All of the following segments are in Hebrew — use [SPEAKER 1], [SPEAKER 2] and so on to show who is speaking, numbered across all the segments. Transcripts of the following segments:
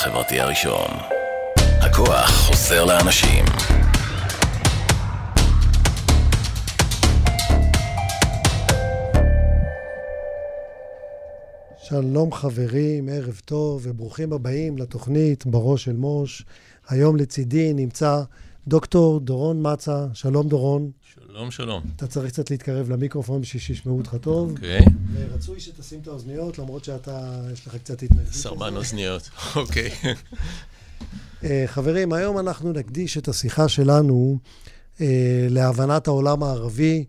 [SPEAKER 1] החברתי הראשון. הכוח חוזר לאנשים.
[SPEAKER 2] שלום חברים, ערב טוב וברוכים הבאים לתוכנית בראש של מוש. היום לצידי נמצא דוקטור דורון מצה. שלום דורון.
[SPEAKER 3] שלום, שלום.
[SPEAKER 2] אתה צריך קצת להתקרב למיקרופון בשביל שישמעו אותך טוב.
[SPEAKER 3] אוקיי.
[SPEAKER 2] ורצוי שתשים את האוזניות, למרות שאתה, יש לך קצת התנגדות.
[SPEAKER 3] סרבן אוזניות, אוקיי.
[SPEAKER 2] אה, חברים, היום אנחנו נקדיש את השיחה שלנו אה, להבנת העולם הערבי,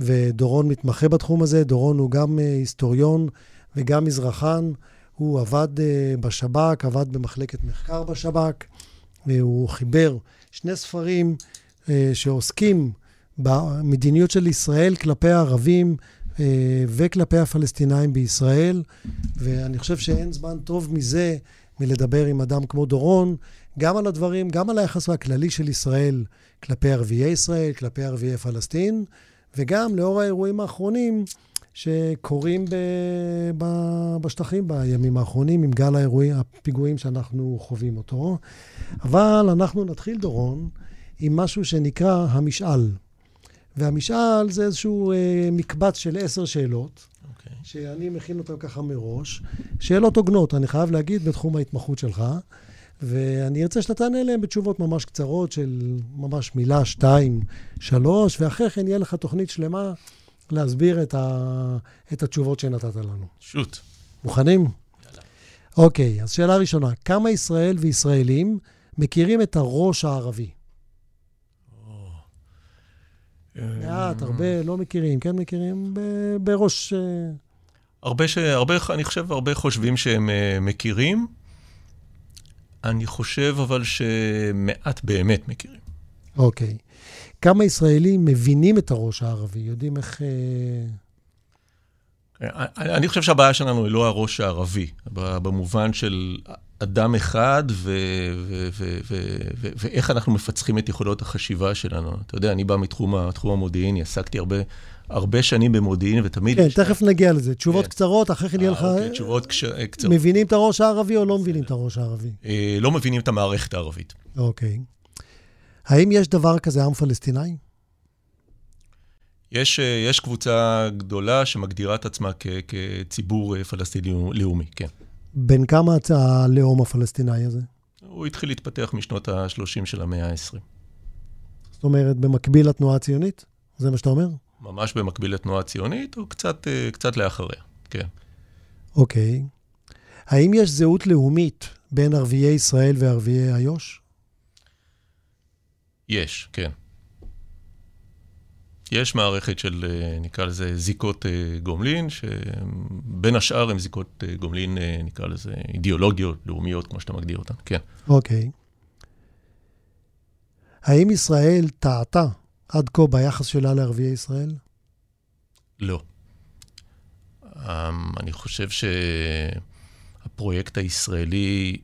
[SPEAKER 2] ודורון מתמחה בתחום הזה. דורון הוא גם אה, היסטוריון וגם מזרחן. הוא עבד בשב"כ, עבד במחלקת מחקר בשב"כ, והוא חיבר שני ספרים שעוסקים במדיניות של ישראל כלפי הערבים וכלפי הפלסטינאים בישראל, ואני חושב שאין זמן טוב מזה מלדבר עם אדם כמו דורון, גם על הדברים, גם על היחס הכללי של ישראל כלפי ערביי ישראל, כלפי ערביי פלסטין, וגם לאור האירועים האחרונים שקורים ב, ב, בשטחים בימים האחרונים, עם גל האירועים, הפיגועים שאנחנו חווים אותו. אבל אנחנו נתחיל, דורון, עם משהו שנקרא המשאל. והמשאל זה איזשהו אה, מקבץ של עשר שאלות, okay. אוקיי. שאני מכין אותן ככה מראש. שאלות הוגנות, אני חייב להגיד, בתחום ההתמחות שלך. ואני ארצה שאתה תענה להם בתשובות ממש קצרות של ממש מילה, שתיים, שלוש, ואחרי כן יהיה לך תוכנית שלמה להסביר את, ה... את התשובות שנתת לנו.
[SPEAKER 3] שוט.
[SPEAKER 2] מוכנים? יאללה. אוקיי, אז שאלה ראשונה, כמה ישראל וישראלים מכירים את הראש הערבי? מעט, הרבה לא מכירים, כן מכירים בראש... אה,
[SPEAKER 3] הרבה, ש... הרבה, אני חושב, הרבה חושבים שהם אה, מכירים. אני חושב אבל שמעט באמת מכירים.
[SPEAKER 2] אוקיי. כמה ישראלים מבינים את הראש הערבי? יודעים איך...
[SPEAKER 3] אה, אני חושב שהבעיה שלנו היא לא הראש הערבי, במובן של אדם אחד ואיך אנחנו מפצחים את יכולות החשיבה שלנו. אתה יודע, אני בא מתחום המודיעיני, עסקתי הרבה הרבה שנים במודיעין, ותמיד...
[SPEAKER 2] כן, תכף נגיע לזה. תשובות כן. קצרות, אחרי כן יהיה לך...
[SPEAKER 3] אוקיי, תשובות קש... קצרות.
[SPEAKER 2] מבינים את הראש הערבי או לא מבינים את הראש הערבי?
[SPEAKER 3] אה, לא מבינים את המערכת הערבית.
[SPEAKER 2] אוקיי. האם יש דבר כזה עם פלסטיני?
[SPEAKER 3] יש, אה, יש קבוצה גדולה שמגדירה את עצמה כ, כציבור אה, פלסטיני לאומי, כן.
[SPEAKER 2] בין כמה הלאום הפלסטיני הזה?
[SPEAKER 3] הוא התחיל להתפתח משנות ה-30 של המאה ה-20.
[SPEAKER 2] זאת אומרת, במקביל לתנועה הציונית? זה מה שאתה אומר?
[SPEAKER 3] ממש במקביל לתנועה הציונית, או קצת, אה, קצת לאחריה, כן.
[SPEAKER 2] אוקיי. האם יש זהות לאומית בין ערביי ישראל וערביי איו"ש?
[SPEAKER 3] יש, כן. יש מערכת של, אה, נקרא לזה, זיקות אה, גומלין, שבין השאר הן זיקות גומלין, נקרא לזה, אידיאולוגיות, לאומיות, כמו שאתה מגדיר אותן, כן.
[SPEAKER 2] אוקיי. האם ישראל טעתה עד כה ביחס שלה לערביי ישראל?
[SPEAKER 3] לא. Um, אני חושב שהפרויקט הישראלי,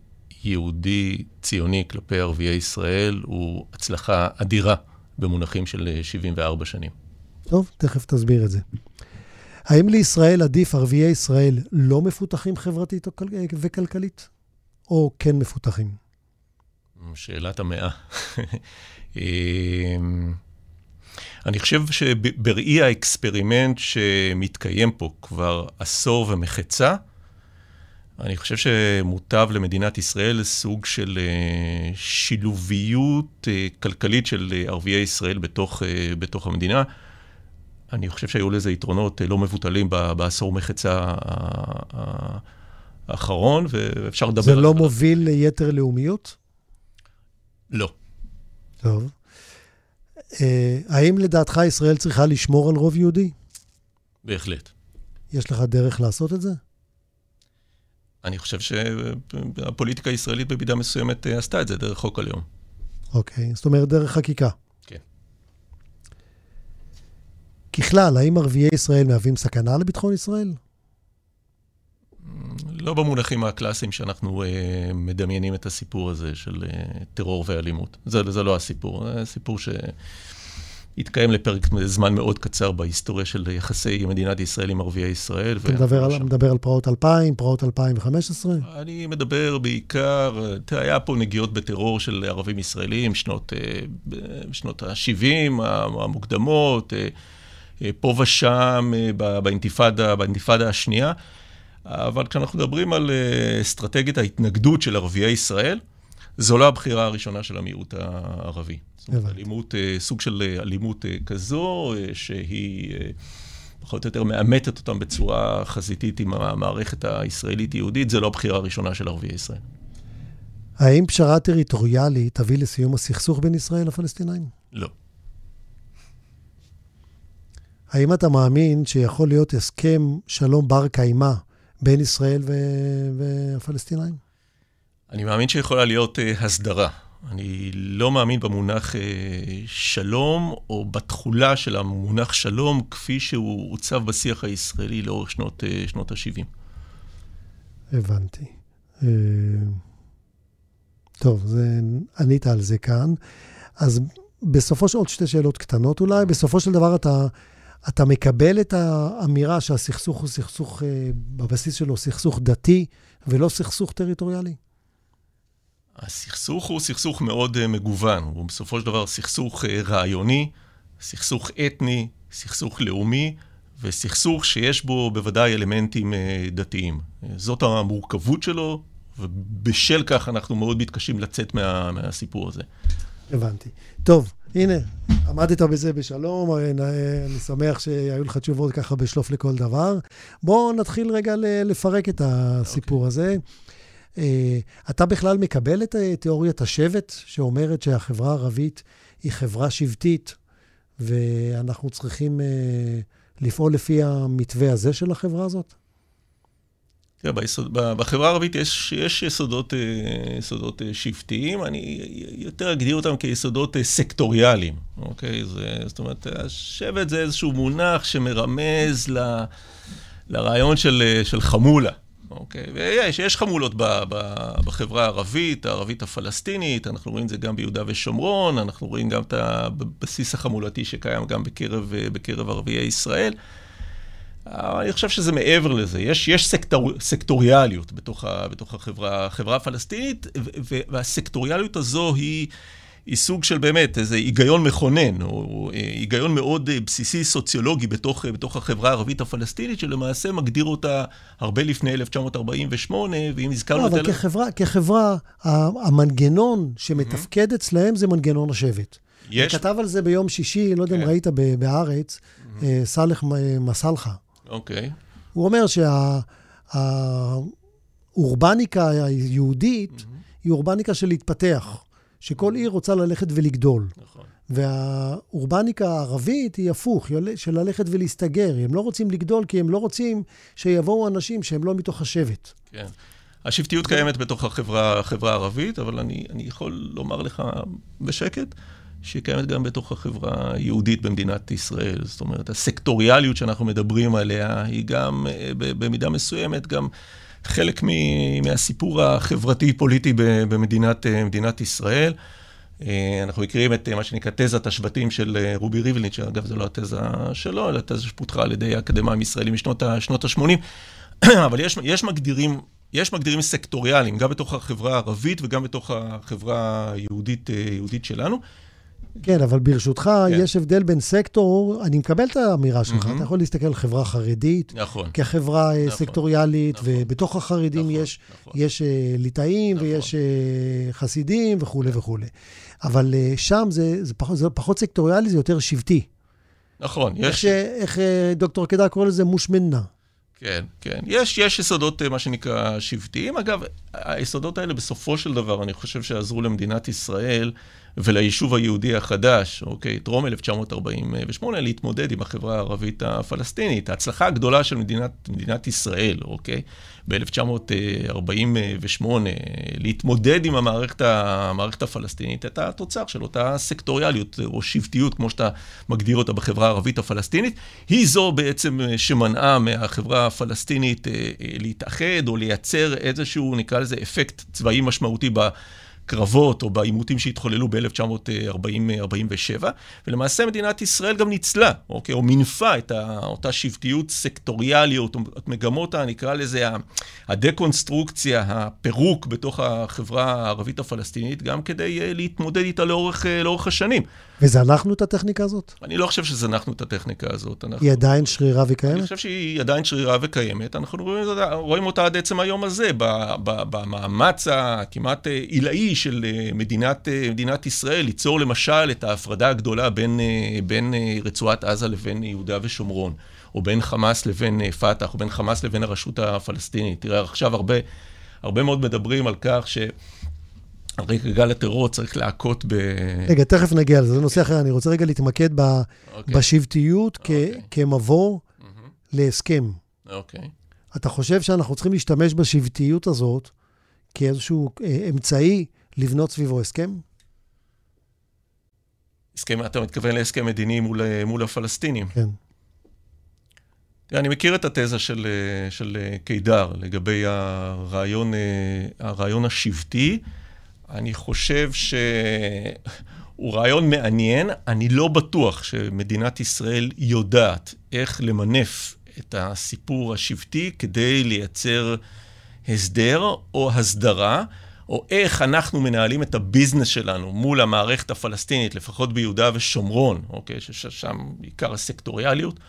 [SPEAKER 3] יהודי, ציוני כלפי ערביי ישראל, הוא הצלחה אדירה במונחים של 74 שנים.
[SPEAKER 2] טוב, תכף תסביר את זה. האם לישראל עדיף ערביי ישראל לא מפותחים חברתית וכלכלית, או כן מפותחים?
[SPEAKER 3] שאלת המאה. אמ, אני חושב שבראי ה experiment שמתקיים פה כבר עשור ומחצה, אני חושב שמוטב למדינת ישראל סוג של אה, שילוביות אה, כלכלית של אה, ערביי ישראל בתוך, בתוך המדינה. אני חושב שהיו לזה יתרונות לא מבוטלים בעשור מחצה האחרון, ואפשר לדבר...
[SPEAKER 2] זה לא מוביל ליתר לאומיות?
[SPEAKER 3] לא.
[SPEAKER 2] טוב. האם לדעתך ישראל צריכה לשמור על רוב יהודי?
[SPEAKER 3] בהחלט.
[SPEAKER 2] יש לך דרך לעשות את זה?
[SPEAKER 3] אני חושב שהפוליטיקה הישראלית במידה מסוימת אה, עשתה את זה דרך חוק הלאום.
[SPEAKER 2] אוקיי, זאת אומרת דרך חקיקה.
[SPEAKER 3] כן.
[SPEAKER 2] ככלל, האם ערביי ישראל מהווים סכנה לביטחון ישראל?
[SPEAKER 3] לא במונחים הקלאסיים שאנחנו uh, מדמיינים את הסיפור הזה של uh, טרור ואלימות. זה, זה לא הסיפור, זה סיפור ש... התקיים לפרק זמן מאוד קצר בהיסטוריה של יחסי מדינת ישראל עם ערביי ישראל.
[SPEAKER 2] אתה מדבר על, מדבר על פרעות 2000, פרעות 2015?
[SPEAKER 3] אני מדבר בעיקר, היה פה נגיעות בטרור של ערבים ישראלים, שנות, שנות ה-70 המוקדמות, פה ושם באינתיפאדה, באינתיפאדה השנייה. אבל כשאנחנו מדברים על אסטרטגיית ההתנגדות של ערביי ישראל, זו לא הבחירה הראשונה של המיעוט הערבי. זאת אומרת, אלימות, אה, סוג של אה, אלימות אה, כזו, שהיא פחות או יותר מאמתת אותם בצורה חזיתית עם המערכת הישראלית-יהודית, זה לא הבחירה הראשונה של ערביי ישראל.
[SPEAKER 2] האם פשרה טריטוריאלית תביא לסיום הסכסוך בין ישראל לפלסטינאים?
[SPEAKER 3] לא.
[SPEAKER 2] האם אתה מאמין שיכול להיות הסכם שלום בר קיימא בין ישראל והפלסטינאים?
[SPEAKER 3] אני מאמין שיכולה להיות uh, הסדרה. אני לא מאמין במונח uh, שלום, או בתכולה של המונח שלום, כפי שהוא עוצב בשיח הישראלי לאורך שנות, uh, שנות ה-70.
[SPEAKER 2] הבנתי. Uh, טוב, זה, ענית על זה כאן. אז בסופו של עוד שתי שאלות קטנות אולי. בסופו של דבר אתה, אתה מקבל את האמירה שהסכסוך הוא סכסוך, uh, בבסיס שלו סכסוך דתי ולא סכסוך טריטוריאלי?
[SPEAKER 3] הסכסוך הוא סכסוך מאוד uh, מגוון, הוא בסופו של דבר סכסוך uh, רעיוני, סכסוך אתני, סכסוך לאומי, וסכסוך שיש בו בוודאי אלמנטים uh, דתיים. זאת המורכבות שלו, ובשל כך אנחנו מאוד מתקשים לצאת מה, מהסיפור הזה.
[SPEAKER 2] הבנתי. טוב, הנה, עמדת בזה בשלום, אני שמח שהיו לך תשובות ככה בשלוף לכל דבר. בואו נתחיל רגע לפרק את הסיפור okay. אוקיי. הזה. אה, אתה בכלל מקבל את תיאוריית השבט, שאומרת שהחברה הערבית היא חברה שבטית, ואנחנו צריכים אה, לפעול לפי המתווה הזה של החברה הזאת?
[SPEAKER 3] תראה, ביסוד, בחברה הערבית יש, יש יסודות, אה, יסודות שבטיים, אני יותר אגדיר אותם כיסודות סקטוריאליים, אוקיי? זה, זאת אומרת, השבט זה איזשהו מונח שמרמז ל, לרעיון של, של חמולה. אוקיי, ויש, יש חמולות ב, ב, בחברה הערבית, הערבית הפלסטינית, אנחנו רואים את זה גם ביהודה ושומרון, אנחנו רואים גם את הבסיס החמולתי שקיים גם בקרב, בקרב ערביי ישראל. אני חושב שזה מעבר לזה, יש, יש סקטור, סקטוריאליות בתוך, ה, בתוך החברה, החברה הפלסטינית, והסקטוריאליות הזו היא... היא סוג של באמת איזה היגיון מכונן, או אה, היגיון מאוד אה, בסיסי סוציולוגי בתוך, אה, בתוך החברה הערבית הפלסטינית, שלמעשה מגדיר אותה הרבה לפני 1948, ואם הזכרנו
[SPEAKER 2] לא. לא, אבל כחברה, כחברה, המנגנון שמתפקד אצלהם זה מנגנון השבט. יש... כתב על זה ביום שישי, לא יודע אם כן. ראית בהארץ, סאלח מסלחה.
[SPEAKER 3] אוקיי.
[SPEAKER 2] הוא אומר שהאורבניקה היהודית היא אורבניקה של להתפתח. שכל עיר רוצה ללכת ולגדול. נכון. והאורבניקה הערבית היא הפוך, של ללכת ולהסתגר. הם לא רוצים לגדול כי הם לא רוצים שיבואו אנשים שהם לא מתוך השבט.
[SPEAKER 3] כן. השבטיות קיימת בתוך החברה, החברה הערבית, אבל אני, אני יכול לומר לך בשקט שהיא קיימת גם בתוך החברה היהודית במדינת ישראל. זאת אומרת, הסקטוריאליות שאנחנו מדברים עליה היא גם, אה, במידה מסוימת, גם... חלק מהסיפור החברתי-פוליטי במדינת ישראל. אה, אנחנו מכירים את מה שנקרא תזת השבטים של אה, רובי ריבלין, שאגב זו לא התזה שלו, אלא תזה שפותחה על ידי אקדמאים ישראלים משנות ה-80, אבל יש, יש מגדירים... יש מגדירים סקטוריאליים, גם בתוך החברה הערבית וגם בתוך החברה היהודית, אה, היהודית שלנו.
[SPEAKER 2] כן, אבל ברשותך, כן. יש הבדל בין סקטור, אני מקבל את האמירה שלך, mm-hmm. אתה יכול להסתכל על חברה חרדית,
[SPEAKER 3] נכון,
[SPEAKER 2] כחברה נכון, סקטוריאלית, נכון, ובתוך החרדים נכון, יש, נכון. יש uh, ליטאים נכון. ויש uh, חסידים וכולי נכון. וכולי. אבל uh, שם זה, זה, פחות, זה פחות סקטוריאלי, זה יותר שבטי.
[SPEAKER 3] נכון,
[SPEAKER 2] יש... איך, איך דוקטור קדר קורא לזה מושמנה.
[SPEAKER 3] כן, כן. יש, יש יסודות, מה שנקרא, שבטיים. אגב, היסודות האלה בסופו של דבר, אני חושב שעזרו למדינת ישראל וליישוב היהודי החדש, אוקיי, טרום 1948, להתמודד עם החברה הערבית הפלסטינית. ההצלחה הגדולה של מדינת, מדינת ישראל, אוקיי, ב-1948, להתמודד עם המערכת, המערכת הפלסטינית, הייתה התוצר של אותה סקטוריאליות או שבטיות, כמו שאתה מגדיר אותה בחברה הערבית הפלסטינית. היא זו בעצם שמנעה מהחברה הפלסטינית אה, אה, להתאחד או לייצר איזשהו, נקרא לזה, אפקט צבאי משמעותי ב... בקרבות או בעימותים שהתחוללו ב-1947, ולמעשה מדינת ישראל גם ניצלה, אוקיי? או מינפה את אותה שבטיות סקטוריאליות, או מגמות, נקרא לזה, הדקונסטרוקציה, הפירוק בתוך החברה הערבית הפלסטינית, גם כדי להתמודד איתה לאורך, לאורך השנים.
[SPEAKER 2] וזנחנו את הטכניקה הזאת?
[SPEAKER 3] אני לא חושב שזנחנו את הטכניקה הזאת.
[SPEAKER 2] אנחנו... היא עדיין שרירה וקיימת?
[SPEAKER 3] אני חושב שהיא עדיין שרירה וקיימת. אנחנו רואים, רואים אותה עד עצם היום הזה, במאמץ הכמעט עילאי של מדינת, מדינת ישראל, ליצור למשל את ההפרדה הגדולה בין, בין רצועת עזה לבין יהודה ושומרון, או בין חמאס לבין פת"ח, או בין חמאס לבין הרשות הפלסטינית. תראה, עכשיו הרבה, הרבה מאוד מדברים על כך ש... על רקע גל הטרור צריך להכות ב...
[SPEAKER 2] רגע, תכף נגיע לזה, זה נושא אחר. אני רוצה רגע להתמקד ב... okay. אוקיי. בשבטיות okay. כ... אוקיי. כמבוא mm-hmm. להסכם.
[SPEAKER 3] אוקיי. Okay.
[SPEAKER 2] אתה חושב שאנחנו צריכים להשתמש בשבטיות הזאת כאיזשהו אה, אמצעי לבנות סביבו הסכם?
[SPEAKER 3] הסכם, אתה מתכוון להסכם מדיני מול, אה, מול הפלסטינים.
[SPEAKER 2] כן.
[SPEAKER 3] אני מכיר את התזה של, אה, של קידר לגבי הרעיון, הרעיון השבטי. אני חושב שהוא רעיון מעניין. אני לא בטוח שמדינת ישראל יודעת איך למנף את הסיפור השבטי כדי לייצר הסדר או הסדרה, או איך אנחנו מנהלים את הביזנס שלנו מול המערכת הפלסטינית, לפחות ביהודה ושומרון, אוקיי, ששם עיקר הסקטוריאליות.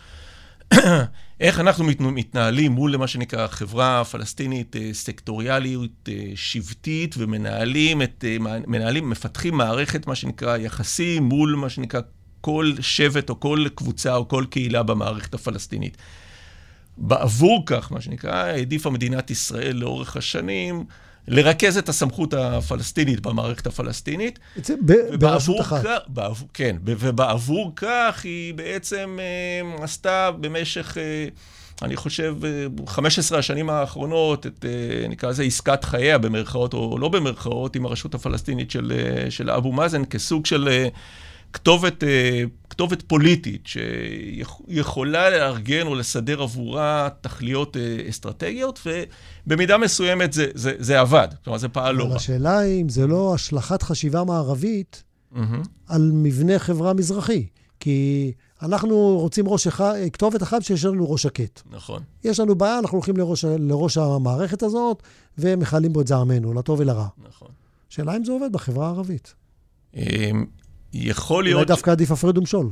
[SPEAKER 3] איך אנחנו מתנהלים מול מה שנקרא חברה פלסטינית אה, סקטוריאליות אה, שבטית ומנהלים את, אה, מנהלים, מפתחים מערכת מה שנקרא יחסים מול מה שנקרא כל שבט או כל קבוצה או כל קהילה במערכת הפלסטינית. בעבור כך, מה שנקרא, העדיפה מדינת ישראל לאורך השנים לרכז את הסמכות הפלסטינית במערכת הפלסטינית.
[SPEAKER 2] זה ברשות אחת.
[SPEAKER 3] כך, בעבור, כן, ובעבור כך היא בעצם אה, עשתה במשך, אה, אני חושב, 15 אה, השנים האחרונות, את, אה, נקרא לזה עסקת חייה במרכאות או לא במרכאות, עם הרשות הפלסטינית של, אה, של אבו מאזן, כסוג של... אה, כתובת, אה, כתובת פוליטית שיכולה לארגן או לסדר עבורה תכליות אה, אסטרטגיות, ובמידה מסוימת זה, זה, זה עבד, כלומר זה פעל לא רע.
[SPEAKER 2] אבל השאלה היא אם זה לא השלכת חשיבה מערבית mm-hmm. על מבנה חברה מזרחי. כי אנחנו רוצים ראש אחד, כתובת אחת שיש לנו ראש שקט.
[SPEAKER 3] נכון.
[SPEAKER 2] יש לנו בעיה, אנחנו הולכים לראש, לראש המערכת הזאת, ומכלים בו את זעמנו, לטוב ולרע.
[SPEAKER 3] נכון.
[SPEAKER 2] שאלה אם זה עובד בחברה הערבית.
[SPEAKER 3] יכול להיות...
[SPEAKER 2] אולי דווקא עדיף הפרד ומשול.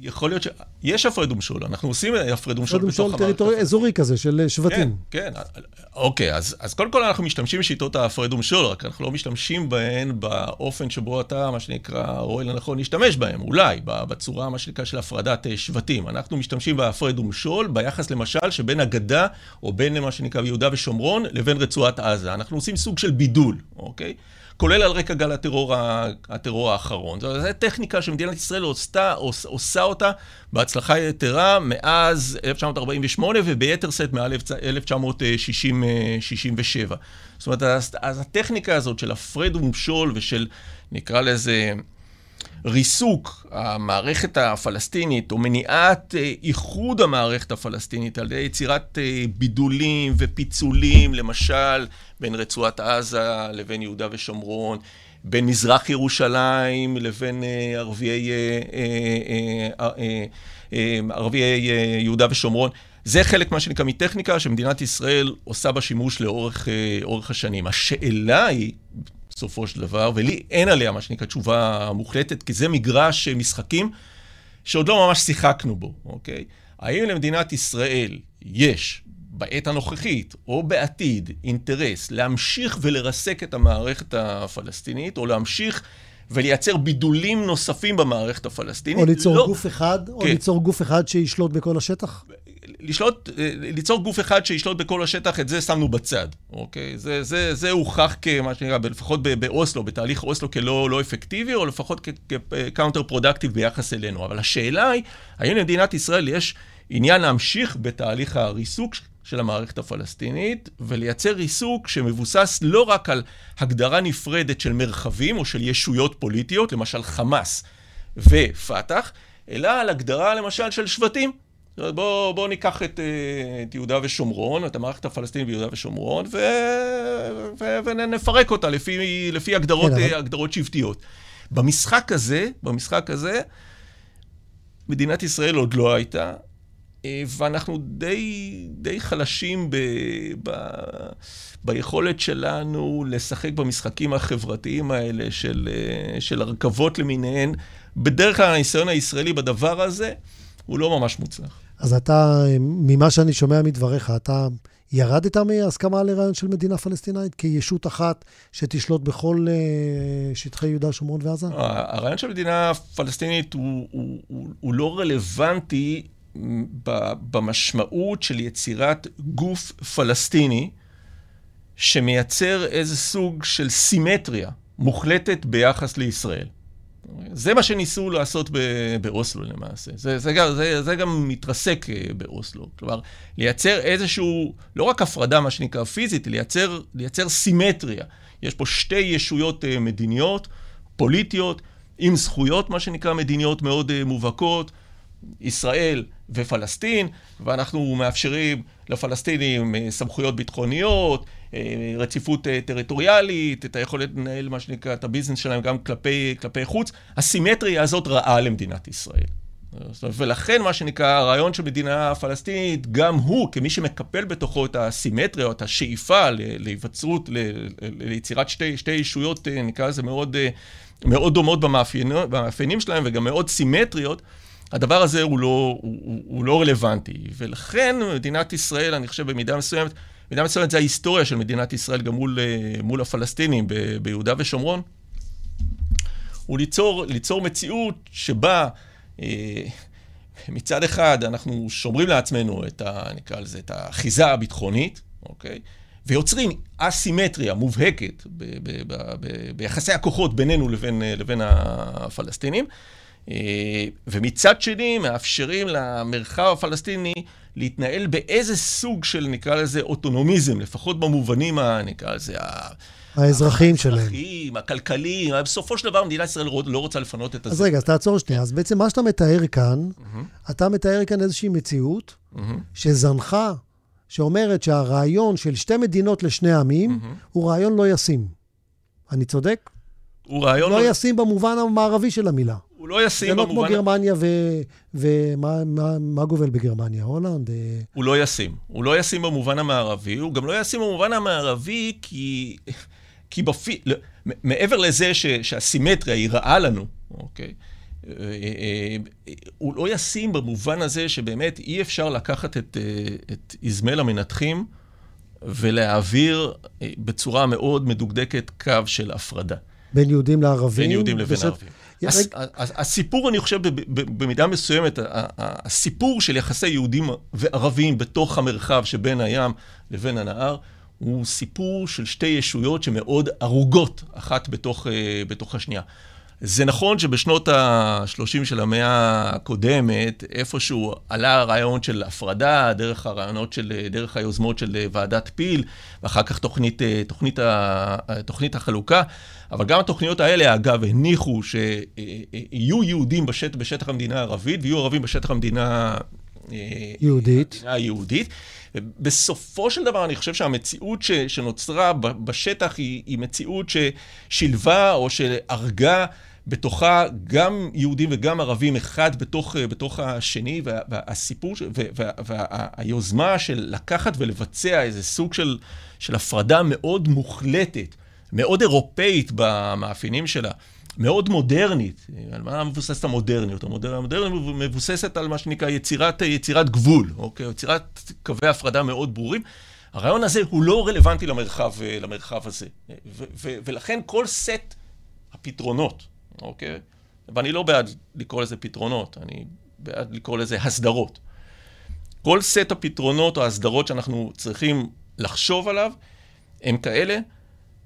[SPEAKER 3] יכול להיות ש... יש הפרד ומשול, אנחנו עושים הפרד ומשול
[SPEAKER 2] בתוך המערכת. הפרד ומשול אזורי כזה של שבטים.
[SPEAKER 3] כן, כן. אוקיי, אז, אז קודם כל אנחנו משתמשים בשיטות ההפרד ומשול, רק אנחנו לא משתמשים בהן באופן שבו אתה, מה שנקרא, רואה לנכון להשתמש בהן, אולי, בצורה, מה שנקרא, של הפרדת אה, שבטים. אנחנו משתמשים בהפרד ומשול ביחס, למשל, שבין הגדה, או בין מה שנקרא יהודה ושומרון, לבין רצועת עזה. אנחנו עושים סוג של בידול, אוקיי? כולל על רקע גל הטרור, הטרור האחרון. זו טכניקה שמדינת ישראל עושה, עושה אותה בהצלחה יתרה מאז 1948 וביתר שאת מעל 1967. זאת אומרת, אז הטכניקה הזאת של הפרד ומשול ושל, נקרא לזה, ריסוק המערכת הפלסטינית, או מניעת אה, איחוד המערכת הפלסטינית על ידי יצירת אה, בידולים ופיצולים, למשל, בין רצועת עזה לבין יהודה ושומרון, בין מזרח ירושלים לבין אה, ערביי, ערביי יהודה ושומרון. זה חלק, מה שנקרא, מטכניקה שמדינת ישראל עושה בה שימוש לאורך השנים. השאלה היא, בסופו של דבר, ולי אין עליה מה שנקרא תשובה מוחלטת, כי זה מגרש משחקים שעוד לא ממש שיחקנו בו, אוקיי? האם למדינת ישראל יש בעת הנוכחית או בעתיד אינטרס להמשיך ולרסק את המערכת הפלסטינית, או להמשיך ולייצר בידולים נוספים במערכת הפלסטינית?
[SPEAKER 2] או ליצור לא... גוף אחד, כן. או ליצור גוף אחד שישלוט בכל השטח?
[SPEAKER 3] לשלוט, אה, ליצור גוף אחד שישלוט בכל השטח, את זה שמנו בצד, אוקיי? זה, זה, זה הוכח כמה שנקרא, לפחות באוסלו, בתהליך אוסלו כלא לא אפקטיבי, או לפחות כ counterproductive ביחס אלינו. אבל השאלה היא, האם למדינת ישראל יש עניין להמשיך בתהליך הריסוק של המערכת הפלסטינית, ולייצר ריסוק שמבוסס לא רק על הגדרה נפרדת של מרחבים או של ישויות פוליטיות, למשל חמאס ופת"ח, אלא על הגדרה למשל של שבטים. בואו בוא ניקח את, אה, את יהודה ושומרון, את המערכת הפלסטינית ביהודה ושומרון, ו, ו, ונפרק אותה לפי, לפי הגדרות, כן, הגדרות שבטיות. במשחק הזה, במשחק הזה, מדינת ישראל עוד לא הייתה, אה, ואנחנו די, די חלשים ב, ב, ביכולת שלנו לשחק במשחקים החברתיים האלה של, אה, של הרכבות למיניהן. בדרך כלל הניסיון הישראלי בדבר הזה הוא לא ממש מוצלח.
[SPEAKER 2] אז אתה, ממה שאני שומע מדבריך, אתה ירדת מהסכמה לרעיון של מדינה פלסטינאית כישות אחת שתשלוט בכל uh, שטחי יהודה, שומרון ועזה?
[SPEAKER 3] הרעיון של מדינה פלסטינית הוא, הוא, הוא, הוא לא רלוונטי במשמעות של יצירת גוף פלסטיני שמייצר איזה סוג של סימטריה מוחלטת ביחס לישראל. זה מה שניסו לעשות באוסלו למעשה. זה, זה, זה, זה גם מתרסק אה, באוסלו. כלומר, לייצר איזשהו, לא רק הפרדה, מה שנקרא פיזית, לייצר, לייצר סימטריה. יש פה שתי ישויות אה, מדיניות, פוליטיות, עם זכויות, מה שנקרא, מדיניות מאוד אה, מובהקות. ישראל ופלסטין, ואנחנו מאפשרים לפלסטינים סמכויות ביטחוניות, רציפות אה, טריטוריאלית, את היכולת לנהל מה שנקרא את הביזנס שלהם גם כלפי, כלפי חוץ. הסימטריה הזאת רעה למדינת ישראל. ולכן מה שנקרא הרעיון של מדינה פלסטינית, גם הוא, כמי שמקפל בתוכו את הסימטריה או את השאיפה להיווצרות, ליצירת שתי, שתי ישויות, נקרא לזה מאוד, מאוד דומות במאפיינים שלהם וגם מאוד סימטריות, הדבר הזה הוא לא, הוא, הוא לא רלוונטי. ולכן מדינת ישראל, אני חושב במידה מסוימת, במידה מסוימת זה ההיסטוריה של מדינת ישראל גם מול, אה, מול הפלסטינים ב, ביהודה ושומרון, הוא ליצור, ליצור מציאות שבה אה, מצד אחד אנחנו שומרים לעצמנו את ה... נקרא לזה, את האחיזה הביטחונית, אוקיי? ויוצרים אסימטריה מובהקת ב, ב, ב, ביחסי הכוחות בינינו לבין, לבין הפלסטינים. אה, ומצד שני, מאפשרים למרחב הפלסטיני להתנהל באיזה סוג של, נקרא לזה, אוטונומיזם, לפחות במובנים, ה, נקרא לזה,
[SPEAKER 2] האזרחים שלהם.
[SPEAKER 3] האזרחיים, הכלכליים. בסופו של דבר מדינת ישראל לא רוצה לפנות את
[SPEAKER 2] הזה. אז רגע, אז תעצור שנייה. אז בעצם מה שאתה מתאר כאן. אתה מתאר כאן איזושהי מציאות. שזנחה, שאומרת שהרעיון של שתי מדינות לשני עמים. הוא רעיון לא ישים. אני צודק?
[SPEAKER 3] הוא רעיון...
[SPEAKER 2] לא, לא ישים במובן המערבי של המילה.
[SPEAKER 3] הוא לא ישים
[SPEAKER 2] במובן... זה לא כמו גרמניה ו... ומה מה, מה גובל בגרמניה? הולנד? אה?
[SPEAKER 3] הוא לא ישים. הוא לא ישים במובן המערבי, הוא גם לא ישים במובן המערבי כי... כי בפי... לא, מעבר לזה ש... שהסימטריה היא רעה לנו, אוקיי? אה, אה, הוא לא ישים במובן הזה שבאמת אי אפשר לקחת את, את איזמל המנתחים ולהעביר בצורה מאוד מדוקדקת קו של הפרדה.
[SPEAKER 2] בין יהודים לערבים?
[SPEAKER 3] בין יהודים לבין ערבים. הסיפור, אני חושב, במידה מסוימת, הסיפור של יחסי יהודים וערבים בתוך המרחב שבין הים לבין הנהר, הוא סיפור של שתי ישויות שמאוד ערוגות אחת בתוך, אה, בתוך השנייה. זה נכון שבשנות ה-30 של המאה הקודמת, איפשהו עלה הרעיון של הפרדה, דרך הרעיונות של, דרך היוזמות של ועדת פיל, ואחר כך תוכנית, תוכנית, תוכנית החלוקה. אבל גם התוכניות האלה, אגב, הניחו שיהיו יהודים בשט, בשטח המדינה הערבית ויהיו ערבים בשטח המדינה...
[SPEAKER 2] יהודית.
[SPEAKER 3] המדינה היהודית. בסופו של דבר, אני חושב שהמציאות ש, שנוצרה בשטח היא, היא מציאות ששילבה או שהרגה בתוכה גם יהודים וגם ערבים, אחד בתוך, בתוך השני, וה, והסיפור, וה, והיוזמה של לקחת ולבצע איזה סוג של, של הפרדה מאוד מוחלטת, מאוד אירופאית במאפיינים שלה. מאוד מודרנית. על מה מבוססת המודרניות? המודרניות מבוססת על מה שנקרא יצירת, יצירת גבול, אוקיי? יצירת קווי הפרדה מאוד ברורים. הרעיון הזה הוא לא רלוונטי למרחב, למרחב הזה. ו- ו- ולכן כל סט הפתרונות, אוקיי? ואני לא בעד לקרוא לזה פתרונות, אני בעד לקרוא לזה הסדרות. כל סט הפתרונות או ההסדרות שאנחנו צריכים לחשוב עליו, הם כאלה